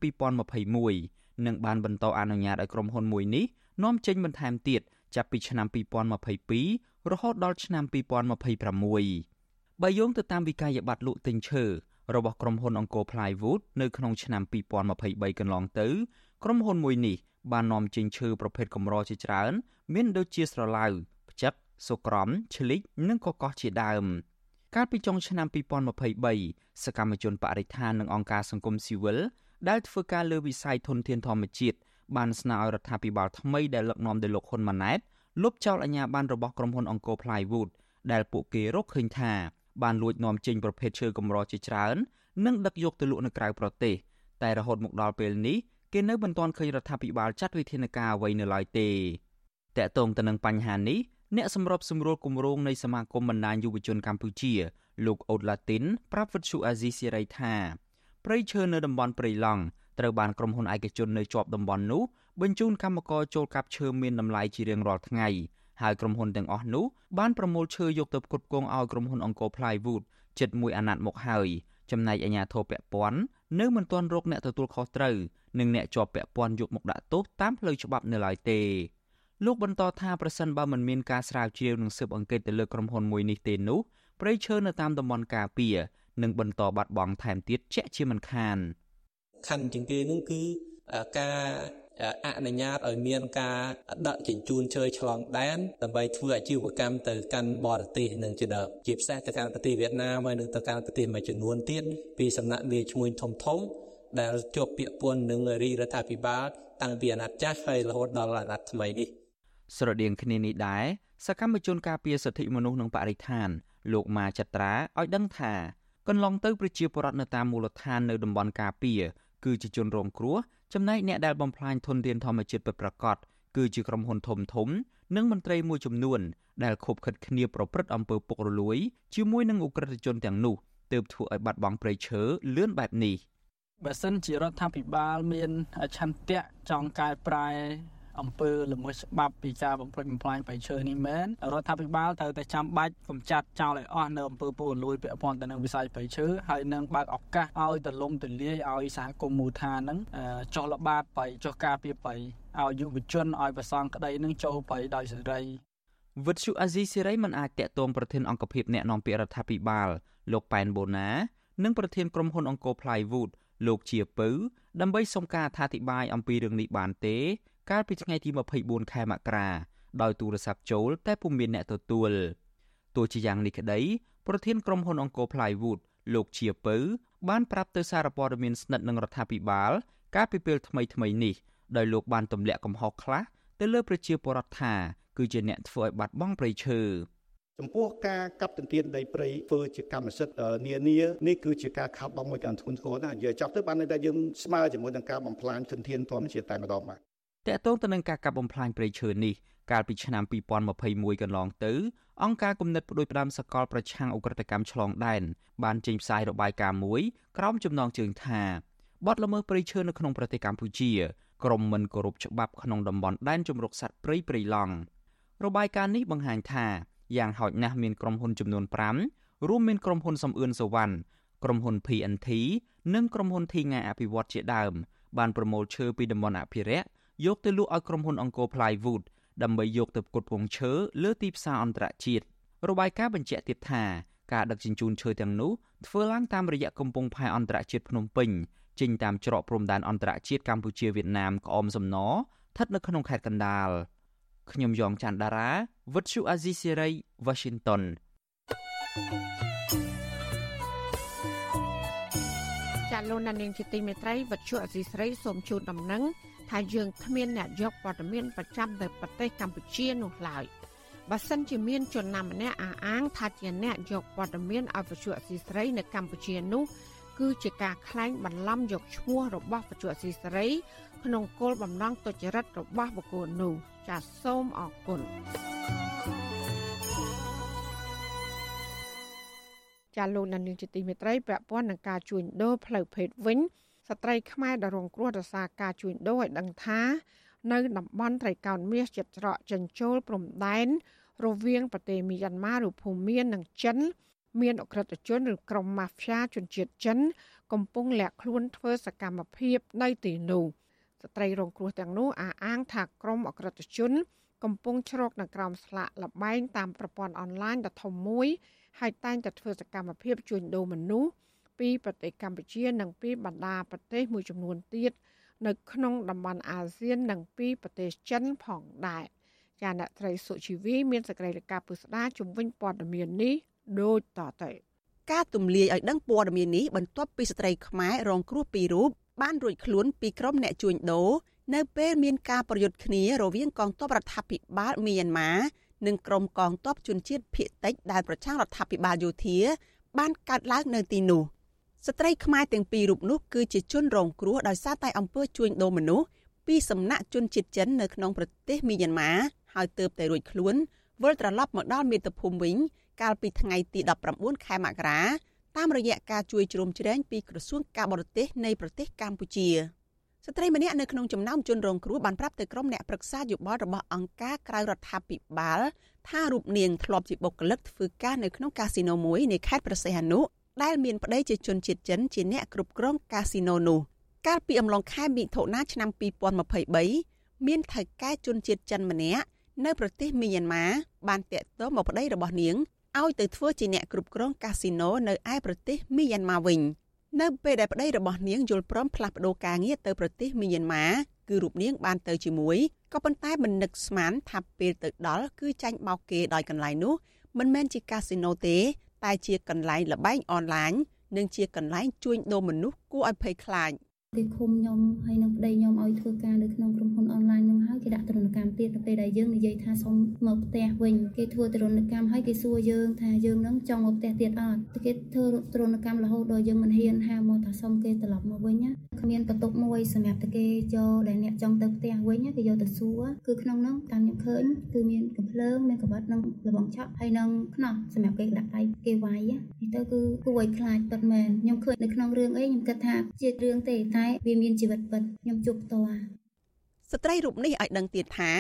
2021និងបានបន្តអនុញ្ញាតឲ្យក្រុមហ៊ុនមួយនេះនាំចេញបន្ថែមទៀតចាប់ពីឆ្នាំ2022រហូតដល់ឆ្នាំ2026បើយោងទៅតាមវិក័យប័ត្រលក់ទិញឈើ របស់ក្រុមហ៊ុនអង្គរ Plywood នៅក្នុងឆ្នាំ2023កន្លងទៅក្រុមហ៊ុនមួយនេះបាននាំចេញឈើប្រភេទកម្រជាច្រើន មានដូចជាស្រឡៅផ្ចិតសុក្រំឈ្លិចនិងកកោះជាដើមកាលពីចុងឆ្នាំ2023សកម្មជនបរិស្ថាននិងអង្គការសង្គមស៊ីវិលដែលធ្វើការលើវិស័យធនធានធម្មជាតិបានស្នើឲ្យរដ្ឋាភិបាលថ្មីដែលដឹកនាំដោយលោកហ៊ុនម៉ាណែតលុបចោលអាជ្ញាប័ណ្ណរបស់ក្រុមហ៊ុនអង្គរ Plywood ដែលពួកគេរកឃើញថា បានលួចនាំចេញប្រភេទឈើកម្រជាច្រើននិងដឹកយកទៅលក់នៅក្រៅប្រទេសតែរហូតមកដល់ពេលនេះគេនៅមិនទាន់ឃើញរដ្ឋាភិបាលចាត់វិធានការអ្វីនៅឡើយទេតកតងទៅនឹងបញ្ហានេះអ្នកសម្របសម្រួលគម្រោងនៃសមាគមបណ្ដាញយុវជនកម្ពុជា លោកអូតឡាទីនប្រាប់វិទ្យុអាស៊ីសេរីថាព្រៃឈើនៅតំបន់ព្រៃឡង់ត្រូវបានក្រុមហ៊ុនឯកជននៅជាប់តំបន់នោះបញ្ជូនកម្មករចូលកាប់ឈើមានតម្លៃជារៀងរាល់ថ្ងៃ ហើយក្រុមហ៊ុនទាំងអស់នោះបានប្រមូលឈើយកទៅផ្គត់ផ្គង់ឲ្យក្រុមហ៊ុនអង្គរ Plywood ជិតមួយអាណត្តិមកហើយចំណែកអាជ្ញាធរពាក់ព័ន្ធនៅមិនទាន់រកអ្នកទទួលខុសត្រូវនិងអ្នកជាប់ពាក់ព័ន្ធយកមកដាក់ទោសតាមផ្លូវច្បាប់នៅឡើយទេលោកបន្តថាប្រសិនបើមិនមានការស្រាវជ្រាវនិងស៊ើបអង្កេតទៅលើក្រុមហ៊ុនមួយនេះទេនោះព្រៃឈើនៅតាមតំបន់ការពារនឹងបន្តបាត់បង់ថែមទៀតជាក់ជាមិនខានខណ្ឌជាងគេនឹងគឺការ អនុញ្ញាតឲ្យមានការដឹកជញ្ជូនឈើឆ្លងដែនដើម្បីធ្វើអាជីវកម្មទៅកាន់បរទេសនឹងជាដើមជាពិសេសទៅកាន់ប្រទេសវៀតណាមហើយនិងទៅកាន់ប្រទេសមួយចំនួនទៀតពីសំណាក់មេឈ្មោះធំធំដែលជាប់ពាក្យពន្ធនឹងរាជរដ្ឋាភិបាលតាំងពីអាណត្តិចាស់ហើយរហូតដល់អាណត្តិថ្មីនេះស្រដៀងគ្នានេះដែរសកម្មជនការពារសិទ្ធិមនុស្សនិងបរិស្ថាន លោកម៉ាចត្រាឲ្យដឹងថាកន្លងទៅប្រជាពលរដ្ឋនៅតាមមូលដ្ឋាននៅតំបន់ការពារគឺជាជនរងគ្រោះ ចំណែកអ្នកដែលបំផ្លាញធនធានធម្មជាតិពិតប្រាកដគឺជាក្រុមហ៊ុនធំធំ និងមន្ត្រីមួយចំនួនដែលខົບខិតគ្នាប្រព្រឹត្តអំពើពុករលួយជាមួយនឹងអ ுக ្រិតជនទាំងនោះទើបធ្វើឲ្យបាត់បង់ព្រៃឈើលឿនបែបនេះបើសិនជារដ្ឋាភិបាលមានឆន្ទៈចង់កែប្រែ អំពើល្មើសច្បាប់ពីការបំផ្លិចបំផ្លាញបៃឈើនេះមែនរដ្ឋាភិបាលត្រូវតែចាំបាច់កម្ចាត់ចោលឲ្យអស់នៅអំពើពុករលួយពាក់ព័ន្ធទៅនឹងវិស័យបៃឈើហើយនឹងបើកឱកាសឲ្យទលំទលាយឲ្យសហគមន៍មូលដ្ឋានហ្នឹងចោះល្បាតបៃចោះការពារបៃឲ្យយុវជនឲ្យប្រសងក្តីនឹងចូលបៃដោយសេរីវិទ្យុអាស៊ីសេរីមិនអាចតាក់ទងប្រធានអង្គភិបអ្នកនាំពាក្យរដ្ឋាភិបាលលោកប៉ែនបូណា និងប្រធានក្រុមហ៊ុនអង្គរ Plywood លោកជាពៅដើម្បីសុំការអធិប្បាយអំពីរឿងនេះបានទេ កាលពីថ្ងៃទី24ខែមករាដោយទូរស័ព្ទចូលតែពុំមានអ្នកទទួលទោះជាយ៉ាងនេះក្តីប្រធានក្រុមហ៊ុនអង្គរ Plywood លោកជាពៅបានប្រាប់ទៅសារព័ត៌មានស្និទ្ធនឹងរដ្ឋាភិបាល កាលពីពេលថ្មីថ្មីនេះដោយលោកបានទម្លាក់កំហុសខ្លះទៅលើប្រជាពលរដ្ឋថាគឺជាអ្នកធ្វើឲ្យបាត់បង់ព្រៃឈើចំពោះការកាប់ទន្ទ្រានដីព្រៃធ្វើជាកម្មសិទ្ធិនានានេះគឺជាការខាត់បងមួយការធ្ងន់ធ្ងរណាស់និយាយចប់ទៅបានតែយើងស្មើជាមួយនឹងការបំផ្លាញទន្ទ្រានធម្មជាតិតែម្ដងបាទ តកតងទៅនឹងការកាប់បំផ្លាញព្រៃឈើនេះកាលពីឆ្នាំ2021កន្លងទៅអង្គការគំនិតផ្ដួចផ្ដើមសកលប្រឆាំងអ ுக ្រិតកម្មឆ្លងដែនបានចេញផ្សាយរបាយការណ៍មួយក្រោមចំណងជើងថាបទល្មើសព្រៃឈើនៅក្នុងប្រទេសកម្ពុជាក្រមមិនគោរពច្បាប់ក្នុងតំបន់ដែនជម្រកសត្វព្រៃព្រៃឡង់របាយការណ៍នេះបង្ហាញថាយ៉ាងហោចណាស់មានក្រុមហ៊ុនចំនួន5រួមមានក្រុមហ៊ុនសំអឿនសវណ្ណក្រុមហ៊ុន PNT និងក្រុមហ៊ុនធីងាអភិវឌ្ឍជាដើមបានប្រមូលឈើពីតំបន់អភិរក្ស យកទៅលក់ឲ្យក្រុមហ៊ុនអង្គរ Plywood ដើម្បីយកទៅផ្គត់ផ្គង់ឈើលើទីផ្សារអន្តរជាតិរបាយការណ៍បញ្ជាក់ទៀតថាការដឹកជញ្ជូនឈើទាំងនោះធ្វើឡើងតាមរយៈកំពង់ផែអន្តរជាតិភ្នំពេញចេញតាមច្រកព្រំដែនអន្តរជាតិកម្ពុជាវៀតណាមក្អមសំណស្ថិតនៅក្នុងខេត្តកណ្ដាលខ្ញុំយ៉ងច័ន្ទដារាវិទ្យុអាស៊ីសេរី Washington ចាលោកនាងជាទីមេត្រីវិទ្យុអាស៊ីសេរីសូមជូនដំណឹង ថាយើងគ្មានអ្នកយកព័ត៌មានប្រចាំទៅប្រទេសកម្ពុជានោះឡើយបើសិនជាមានជនណាម្នាក់អះអាងថាជាអ្នកយកព័ត៌មានឲ្យវិទ្យុអស៊ីសេរីនៅកម្ពុជានោះគឺជាការក្លែងបន្លំយកឈ្មោះរបស់វិទ្យុអស៊ីសេរី ក្នុងគោលបំណងទុច្ចរិតរបស់បុគ្គលនោះចាសសូមអរគុណចាលោកនានីជាទីមេត្រីពាក់ព័ន្ធនឹងការជួញដូរផ្លូវភេទវិញ ស្ត្រីខ្មែរដែលរងគ្រោះដោយសារការជួញដូរឲ្យដឹងថា នៅតំបន់ត្រីកោណមាសជិតច្រកចិញ្ចូលព្រំដែនរវាងប្រទេសមីយ៉ាន់ម៉ាឬភូមានិងចិន មានអក្រិតជនឬក្រុមម៉ាហ្វ្យាជនជាតិចិន កំពុងលាក់ខ្លួនធ្វើសកម្មភាពនៅទីនោះស្ត្រីរងគ្រោះទាំងនោះអះអាងថាក្រុមអក្រិតជន កំពុងជ្រកនៅក្រោមស្លាកលបែងតាមប្រព័ន្ធអនឡាញដ៏ធំមួយហើយតែងតែធ្វើសកម្មភាពជួញដូរមនុស្ស ពីប្រទេសកម្ពុជា និងពីបណ្ដាប្រទេសមួយចំនួនទៀតនៅក្នុងតំបន់អាស៊ាន និងពីប្រទេសចិនផងដែរចាអ្នកត្រីសុជីវីមានសេចក្តីរាយការណ៍ពុស្ដាជំវិញព័ត៌មាននេះដូចតទៅការទម្លាយឲ្យដឹងព័ត៌មាននេះបន្ទាប់ពីស្ត្រីខ្មែររងគ្រោះពីររូបបានរួចខ្លួនពីក្រុមអ្នកជួញដូរនៅពេលមានការប្រយុទ្ធគ្នារវាងកងទ័ពរដ្ឋាភិបាលមីយ៉ាន់ម៉ានិងក្រុមកងទ័ពជនជាតិភៀតតិចដែលប្រឆាំងរដ្ឋាភិបាលយោធាបានកើតឡើងនៅទីនោះ ស្ត្រីខ្មែរទាំងពីររូបនោះគឺជាជនរងគ្រោះដោយសារតែអំពើជួញដូរមនុស្សពីសំណាក់ជនជាតិចិននៅក្នុងប្រទេសមីយ៉ាន់ម៉ាហើយទើបតែរួចខ្លួនវិលត្រឡប់មកដល់មាតុភូមិវិញកាលពីថ្ងៃទី19ខែមករាតាមរយៈការជួយជ្រោមជ្រែងពីក្រសួងការបរទេសនៃប្រទេសកម្ពុជាស្ត្រីម្នាក់នៅក្នុងចំណោមជនរងគ្រោះបានប្រាប់ទៅក្រុមអ្នកប្រឹក្សាយោបល់របស់អង្គការក្រៅរដ្ឋាភិបាលថារូបនាងធ្លាប់ជាបុគ្គលិកធ្វើការនៅក្នុងកាស៊ីណូមួយនៃខេត្តប្រសេះអនុ ដែលមានប្តីជាជនជាតិចិនជាអ្នកគ្រប់គ្រងកាស៊ីណូនោះកាលពីអំឡុងខែមិថុនាឆ្នាំ2023មានថៅកែជនជាតិចិនម្នាក់នៅប្រទេសមីយ៉ាន់ម៉ាបានតាក់ទងមកប្តីរបស់នាងឲ្យទៅធ្វើជាអ្នកគ្រប់គ្រងកាស៊ីណូនៅឯប្រទេសមីយ៉ាន់ម៉ាវិញនៅពេលដែលប្តីរបស់នាងយល់ព្រមផ្លាស់ប្ដូរការងារទៅប្រទេសមីយ៉ាន់ម៉ាគឺរូបនាងបានទៅជាមួយក៏ប៉ុន្តែមិននឹកស្មានថាពេលទៅដល់គឺចាញ់បោកគេដោយកន្លែងនោះមិនមែនជាកាស៊ីណូទេ តែជាកន្លែងលបែងអនឡាញនិងជាកន្លែងជួញដូរមនុស្សគួរឲ្យភ័យខ្លាច។ គេឃុំខ្ញុំហើយនឹងប្តីខ្ញុំឲ្យធ្វើការនៅក្នុងក្រុមហ៊ុនអនឡាញនោះហើយគេដាក់ទរណកម្មទៀតទៅពេលដែលយើងនិយាយថាសុំមកផ្ទះវិញគេធ្វើទរណកម្មហើយគេសួរយើងថាយើងនឹងចង់មកផ្ទះទៀតអត់គេធ្វើទរណកម្មរហូតដល់យើងមិនហ៊ានហាមកថាសុំគេត្រឡប់មកវិញណាគ្មានបន្ទុកមួយសម្រាប់តែគេយកដែលអ្នកចង់ទៅផ្ទះវិញគេយកទៅសួរគឺក្នុងនោះតាមខ្ញុំឃើញគឺមានកំភ្លើងមានកបាត់និងលបងឆក់ហើយនឹងខ្នោះសម្រាប់គេដាក់ដៃគេវាយនេះទៅគឺគួរឲ្យខ្លាចពិតមែនខ្ញុំឃើញនៅក្នុងរឿងអីខ្ញុំគិតថាជារឿងទេតែតែវាមានជីវិតពិតខ្ញុំជួបផ្ទាល់ស្ត្រីរូបនេះឲ្យដឹងទៀតថា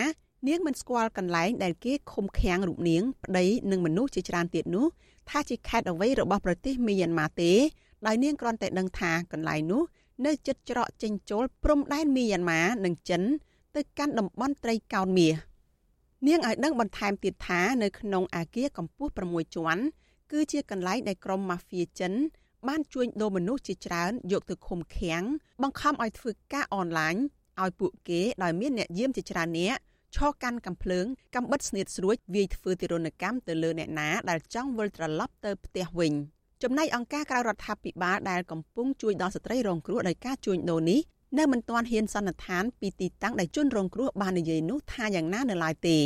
នាងមិនស្គាល់កន្លែងដែលគេឃុំឃាំងរូបនាងប្តីនិងមនុស្សជាច្រើនទៀតនោះថាជាខេត្តអ្វីរបស់ប្រទេសមីយ៉ាន់ម៉ាទេដោយនាងគ្រាន់តែដឹងថាកន្លែងនោះនៅជិតច្រកចេញចូលព្រំដែនមីយ៉ាន់ម៉ានិងចិនទៅកាន់តំបន់ត្រីកោណមាសនាងឲ្យដឹងបន្ថែមទៀតថានៅក្នុងអាគារកម្ពស់6ជាន់គឺជាកន្លែងដែលក្រុមម៉ាហ្វៀចិន បានជួញដូរមនុស្សជាច្រើនយកទៅឃុំឃាំងបង្ខំឲ្យធ្វើការអនឡាញឲ្យពួកគេដោយមានអ្នកយាមជាច្រើនអ្នកឈរកាន់កំភ្លើងកំបិតស្នៀតស្រួចវាយធ្វើទារុណកម្មទៅលើអ្នកណាដែលចង់វិលត្រឡប់ទៅផ្ទះវិញចំណែកអង្គការក្រៅរដ្ឋាភិបាលដែលកំពុងជួយដល់ស្ត្រីរងគ្រោះដោយការជួញដូរនេះនៅមិនទាន់ហ៊ានសន្និដ្ឋានពីទីតាំងដែលជនរងគ្រោះបាននិយាយនោះថាយ៉ាងណានៅឡើយទេ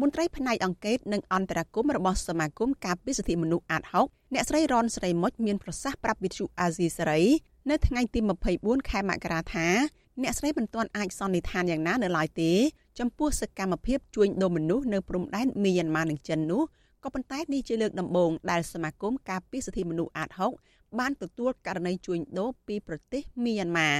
មន្ត្រីផ្នែកអង្គការនិងអន្តរកម្មរបស់សមាគមការពារសិទ្ធិមនុស្សអាត6 អ្នកស្រីរនស្រីមុចមានប្រសាសន៍ប្រាប់វិទ្យុអាស៊ីសេរីនៅថ្ងៃទី24ខែមករាថាអ្នកស្រីមិនទាន់អាចសន្និដ្ឋានយ៉ាងណានៅឡើយទេ ចំពោះសកម្មភាពជួញដូរមនុស្សនៅព្រំដែនមីយ៉ាន់ម៉ានិងចិននោះក៏ប៉ុន្តែនេះជាលើកដំបូងដែលសមាគមការពារសិទ្ធិមនុស្សអាត6បានទទួលករណីជួញដូរពីប្រទេសមីយ៉ាន់ម៉ា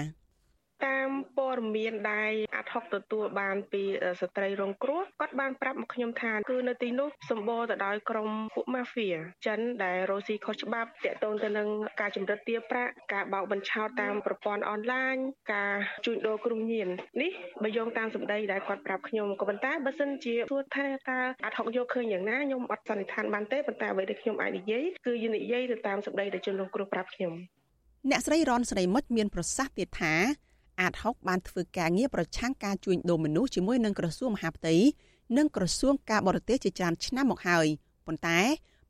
តាមព័ត៌មានដែលអាត់ហុកទទួលបានពីស្ត្រីរងគ្រោះគាត់បានប្រាប់មកខ្ញុំថាគឺនៅទីនោះសម្បូរទៅដោយក្រុមពួកម៉ាហ្វៀចិនដែលរស់ស៊ីខុសច្បាប់តាក់ទងទៅនឹងការចម្រិតទារប្រាក់ការបោកបញ្ឆោតតាមប្រព័ន្ធអនឡាញការជួញដូរគ្រឿងញៀននេះបើយោងតាមសម្ដីដែលគាត់ប្រាប់ខ្ញុំក៏ប៉ុន្តែបើសិនជាសួរថាតើអាត់ហុកយកឃើញយ៉ាងណាខ្ញុំអត់សន្និដ្ឋានបានទេប៉ុន្តែអ្វីដែលខ្ញុំអាចនិយាយគឺយនិយាយទៅតាមសម្ដីដែលជនរងគ្រោះប្រាប់ខ្ញុំអ្នកស្រីរនស្រីមុចមានប្រសាសន៍ទៀតថា អាត6បានធ្វើការងារប្រឆាំងការជួញដូរមនុស្សជាមួយនឹងក្រសួងមហាផ្ទៃនិងក្រសួងការបរទេសជាច្រើនឆ្នាំមកហើយប៉ុន្តែ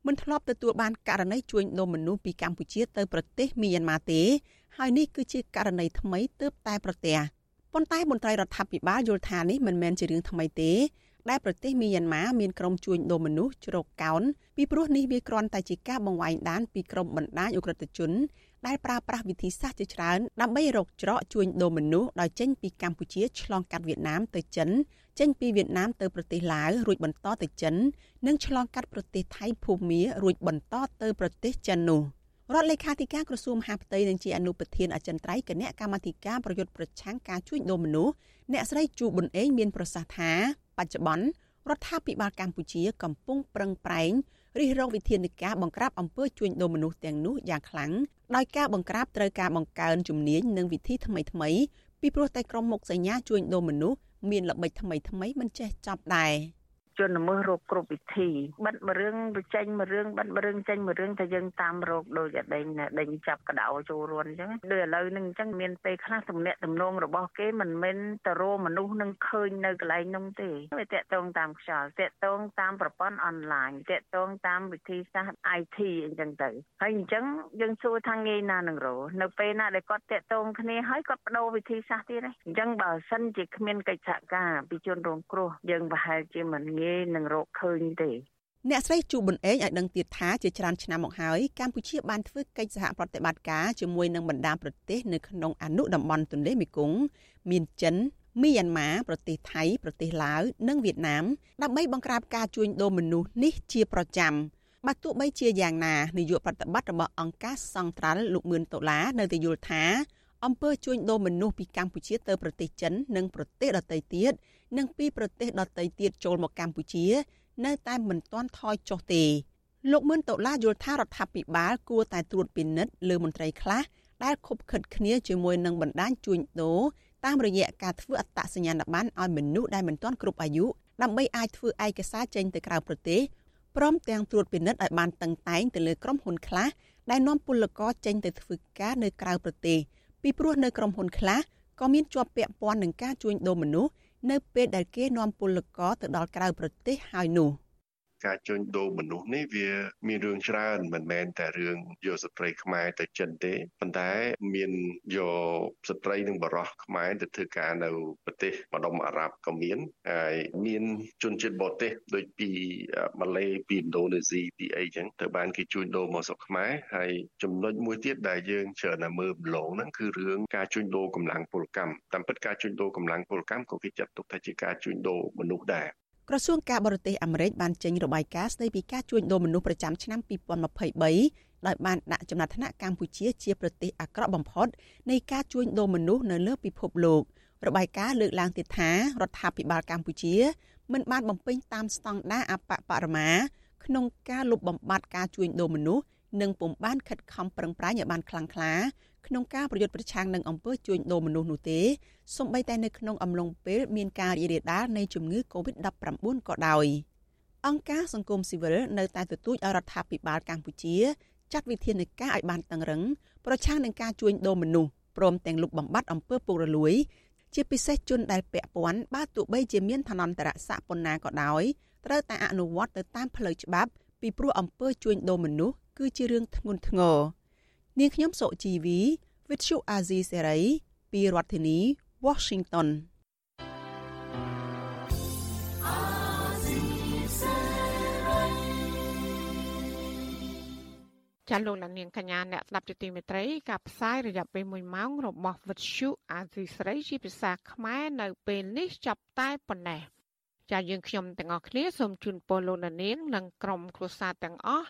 មិនធ្លាប់ទទួលបានករណីជួញដូរមនុស្សពីកម្ពុជាទៅប្រទេសមីយ៉ាន់ម៉ាទេហើយនេះគឺជាករណីថ្មីទើបតែប្រទះប៉ុន្តែមន្ត្រីរដ្ឋាភិបាលយល់ថានេះមិនមែនជារឿងថ្មីទេដែលប្រទេសមីយ៉ាន់ម៉ាមានក្រុមជួញដូរមនុស្សជ្រកកោនពីព្រោះនេះវាគ្រាន់តែជាការបង្វែងដានពីក្រុមបណ្ដាញអ ுக ្រិតជន ដែលប្រើប្រាស់វិធីសាស្ត្រជាច្រើនដើម្បីរកច្រកជួញដូរមនុស្សដោយចេញពីកម្ពុជាឆ្លងកាត់វៀតណាមទៅចិនចេញពីវៀតណាមទៅប្រទេសឡាវរួចបន្តទៅចិន និងឆ្លងកាត់ប្រទេសថៃភូមារួចបន្តទៅប្រទេសចិននោះរដ្ឋលេខាធិការក្រសួងមហាផ្ទៃនិងជាអនុប្រធានអចិន្ត្រៃយ៍គណៈកម្មាធិការប្រយុទ្ធប្រឆាំងការជួញដូរមនុស្សអ្នកស្រីជូប៊ុនអេងមានប្រសាសន៍ថាបច្ចុប្បន្នរដ្ឋាភិបាលកម្ពុជាកំពុងប្រឹងប្រែង រិះរងវិធានការបង្ក្រាបអំពើជួញដូរមនុស្សទាំងនោះយ៉ាងខ្លាំងដោយការបង្ក្រាបត្រូវការបង្កើនជំនាញនិងវិធីថ្មីថ្មីពីព្រោះតែក្រុមមុខសញ្ញាជួញដូរមនុស្សមានល្បិចថ្មីថ្មីមិនចេះចប់ដែរ ជនល្មើសរោគគ្រប់វិធីបិទមួយរឿងទៅចេញមួយរឿងបិទមួយរឿងចេញមួយរឿងតែយើងតាមរោគដូចតែដេញដេញចាប់កដោចូលរួនអញ្ចឹងដូចឥឡូវហ្នឹងអញ្ចឹងមានពេលខ្លះទំនាក់ទំនងរបស់គេមិនមែនទៅរោមនុស្សនឹងឃើញនៅកន្លែងនោះទេវាតាក់ទងតាមខ្យល់តាក់ទងតាមប្រព័ន្ធអនឡាញតាក់ទងតាមវិធីសាស្ត្រ IT អញ្ចឹងទៅហើយអញ្ចឹងយើងសួរថាងាយណានឹងរោនៅពេលណាដែលគាត់តាក់ទងគ្នាហើយគាត់បដូរវិធីសាស្ត្រទៀតហ្នឹងអញ្ចឹងបើសិនជាគ្មានកិច្ចសហការពីជនរងគ្រោះយើងប្រហែលជាមិនងាយនឹងរកឃើញទេអ្នកស្រីជូប៊ុនអេងឲ្យដឹងទៀតថាជាច្រើនឆ្នាំមកហើយកម្ពុជាបានធ្វើកិច្ចសហប្រតិបត្តិការជាមួយនឹងបណ្ដាប្រទេសនៅក្នុងអនុតំបន់ទន្លេមេគង្គមានចិនមីយ៉ាន់ម៉ាប្រទេសថៃប្រទេសឡាវនិងវៀតណាមដើម្បីបង្ក្រាបការជួញដូរមនុស្សនេះជាប្រចាំបើទោះបីជាយ៉ាងណានាយកប្រតិបត្តិរបស់អង្គការសង្ត្រាល់លោកមឿនដុល្លារនៅតែយល់ថា អំពើជួញដូរមនុស្សពីកម្ពុជាទៅប្រទេសចិននិងប្រទេសដទៃទៀតនិងពីប្រទេសដទៃទៀតចូលមកកម្ពុជា នៅតែមិនទាន់ថយចុះទេលោកមឿនដុល្លារយល់ថារដ្ឋាភិបាលគួរតែត្រួតពិនិត្យលើមន្ត្រីខ្លះដែលខុបខិតគ្នាជាមួយនឹងបណ្ដាញជួញដូរតាមរយៈការធ្វើអត្តសញ្ញាណប័ណ្ណឲ្យមនុស្សដែលមិនទាន់គ្រប់អាយុដើម្បីអាចធ្វើឯកសារចេញទៅក្រៅប្រទេសព្រមទាំងត្រួតពិនិត្យឲ្យបានតឹងតែងទៅលើក្រុមហ៊ុនខ្លះដែលនាំពលករចេញទៅធ្វើការនៅក្រៅប្រទេស ពីព្រោះនៅក្រុមហ៊ុនខ្លះក៏មានជាប់ពាក់ព័ន្ធនឹងការជួញដូរមនុស្សនៅពេលដែលគេនាំពលករទៅដល់ក្រៅប្រទេសហើយនោះ។ ការជួញដូរមនុស្សនេះវាមានរឿងច្រើនមិនមែនតែរឿងយកស្ត្រីខ្មែរទៅចិនទេប៉ុន្តែមានយកស្ត្រីនិងបរោះខ្មែរទៅធ្វើការនៅប្រទេសម្ដុំអារ៉ាប់ក៏មានហើយមានជនជាតិបរទេសដូចពីម៉ាឡេពីឥណ្ឌូនេស៊ីពីអីចឹងទៅបានគេជួញដូរមកស្រុកខ្មែរហើយចំណុចមួយទៀតដែលយើងច្រើនតែមើលម្លងហ្នឹងគឺរឿងការជួញដូរកម្លាំងពលកម្មតាមពិតការជួញដូរកម្លាំងពលកម្មក៏គេចាត់ទុកថាជាការជួញដូរមនុស្សដែរ ក្រសួងការបរទេសអាមេរិកបានចេញរបាយការណ៍ស្ដីពីការជួញដូរមនុស្សប្រចាំឆ្នាំ2023ដោយបានដាក់ចំណាត់ថ្នាក់កម្ពុជាជាប្រទេសអាក្រក់បំផុតនៃការជួញដូរមនុស្សនៅលើពិភពលោករបាយការណ៍លើកឡើងទៀតថារដ្ឋាភិបាលកម្ពុជាមិនបានបំពេញតាមស្តង់ដារអបបរមាក្នុងការលុបបំបាត់ការជួញដូរមនុស្សនិងពុំបានខិតខំប្រឹងប្រែងឲ្យបានខ្លាំងក្លា ក្នុងការប្រយុទ្ធប្រឆាំងនឹងអំពើជួញដូរមនុស្សនោះទេសូម្បីតែនៅក្នុងអំឡុងពេលមានការរីករាលដាលនៃជំងឺ Covid-19 ក៏ដោយអង្គការសង្គមស៊ីវិលនៅតែទទូចឲ្យរដ្ឋាភិបាលកម្ពុជាចាត់វិធានការឲ្យបានតឹងរឹងប្រឆាំងនឹងការជួញដូរមនុស្សព្រមទាំងលុបបំបាត់អំពើពុករលួយ ជាពិសេសជនដែលពាក់ព័ន្ធបើទោះបីជាមានឋានន្តរស័ក្តិប៉ុណ្ណាក៏ដោយត្រូវតែអនុវត្តទៅតាមផ្លូវច្បាប់ពីព្រោះអំពើជួញដូរមនុស្សគឺជារឿងធ្ងន់ធ្ងរ នាងខ្ញុំសុជីវី With you Azizi Serai ពីរដ្ឋធានី Washington ចាលោកលានកញ្ញាអ្នកស្ដាប់ជាទីមេត្រីការផ្សាយរយៈពេល1ម៉ោងរបស់វិទ្យុអាស៊ីស្រីជាភាសាខ្មែរនៅពេលនេះចាប់តែប៉ុណ្ណេះចាយើងខ្ញុំទាំងអស់គ្នាសូមជូនពរលោកនាង និងក្រុមគ្រួសារទាំងអស់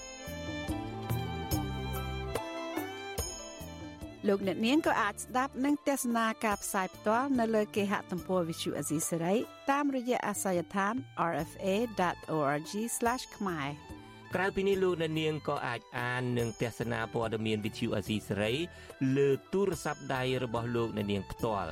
លោកអ្នកនាងក៏អាចស្ដាប់និងទស្សនាការផ្សាយផ្ទាល់នៅលើគេហទំព័រ Visual Asia សេរីតាមរយៈអាសយដ្ឋាន rfa.org/ ខ្មែរក្រៅពីនេះលោកអ្នកនាងក៏អាចអាននិងទស្សនាព័ត៌មានវិទ្យុអាស៊ីសេរីលើទូរស័ព្ទដៃរបស់លោកអ្នកនាងផ្ទាល់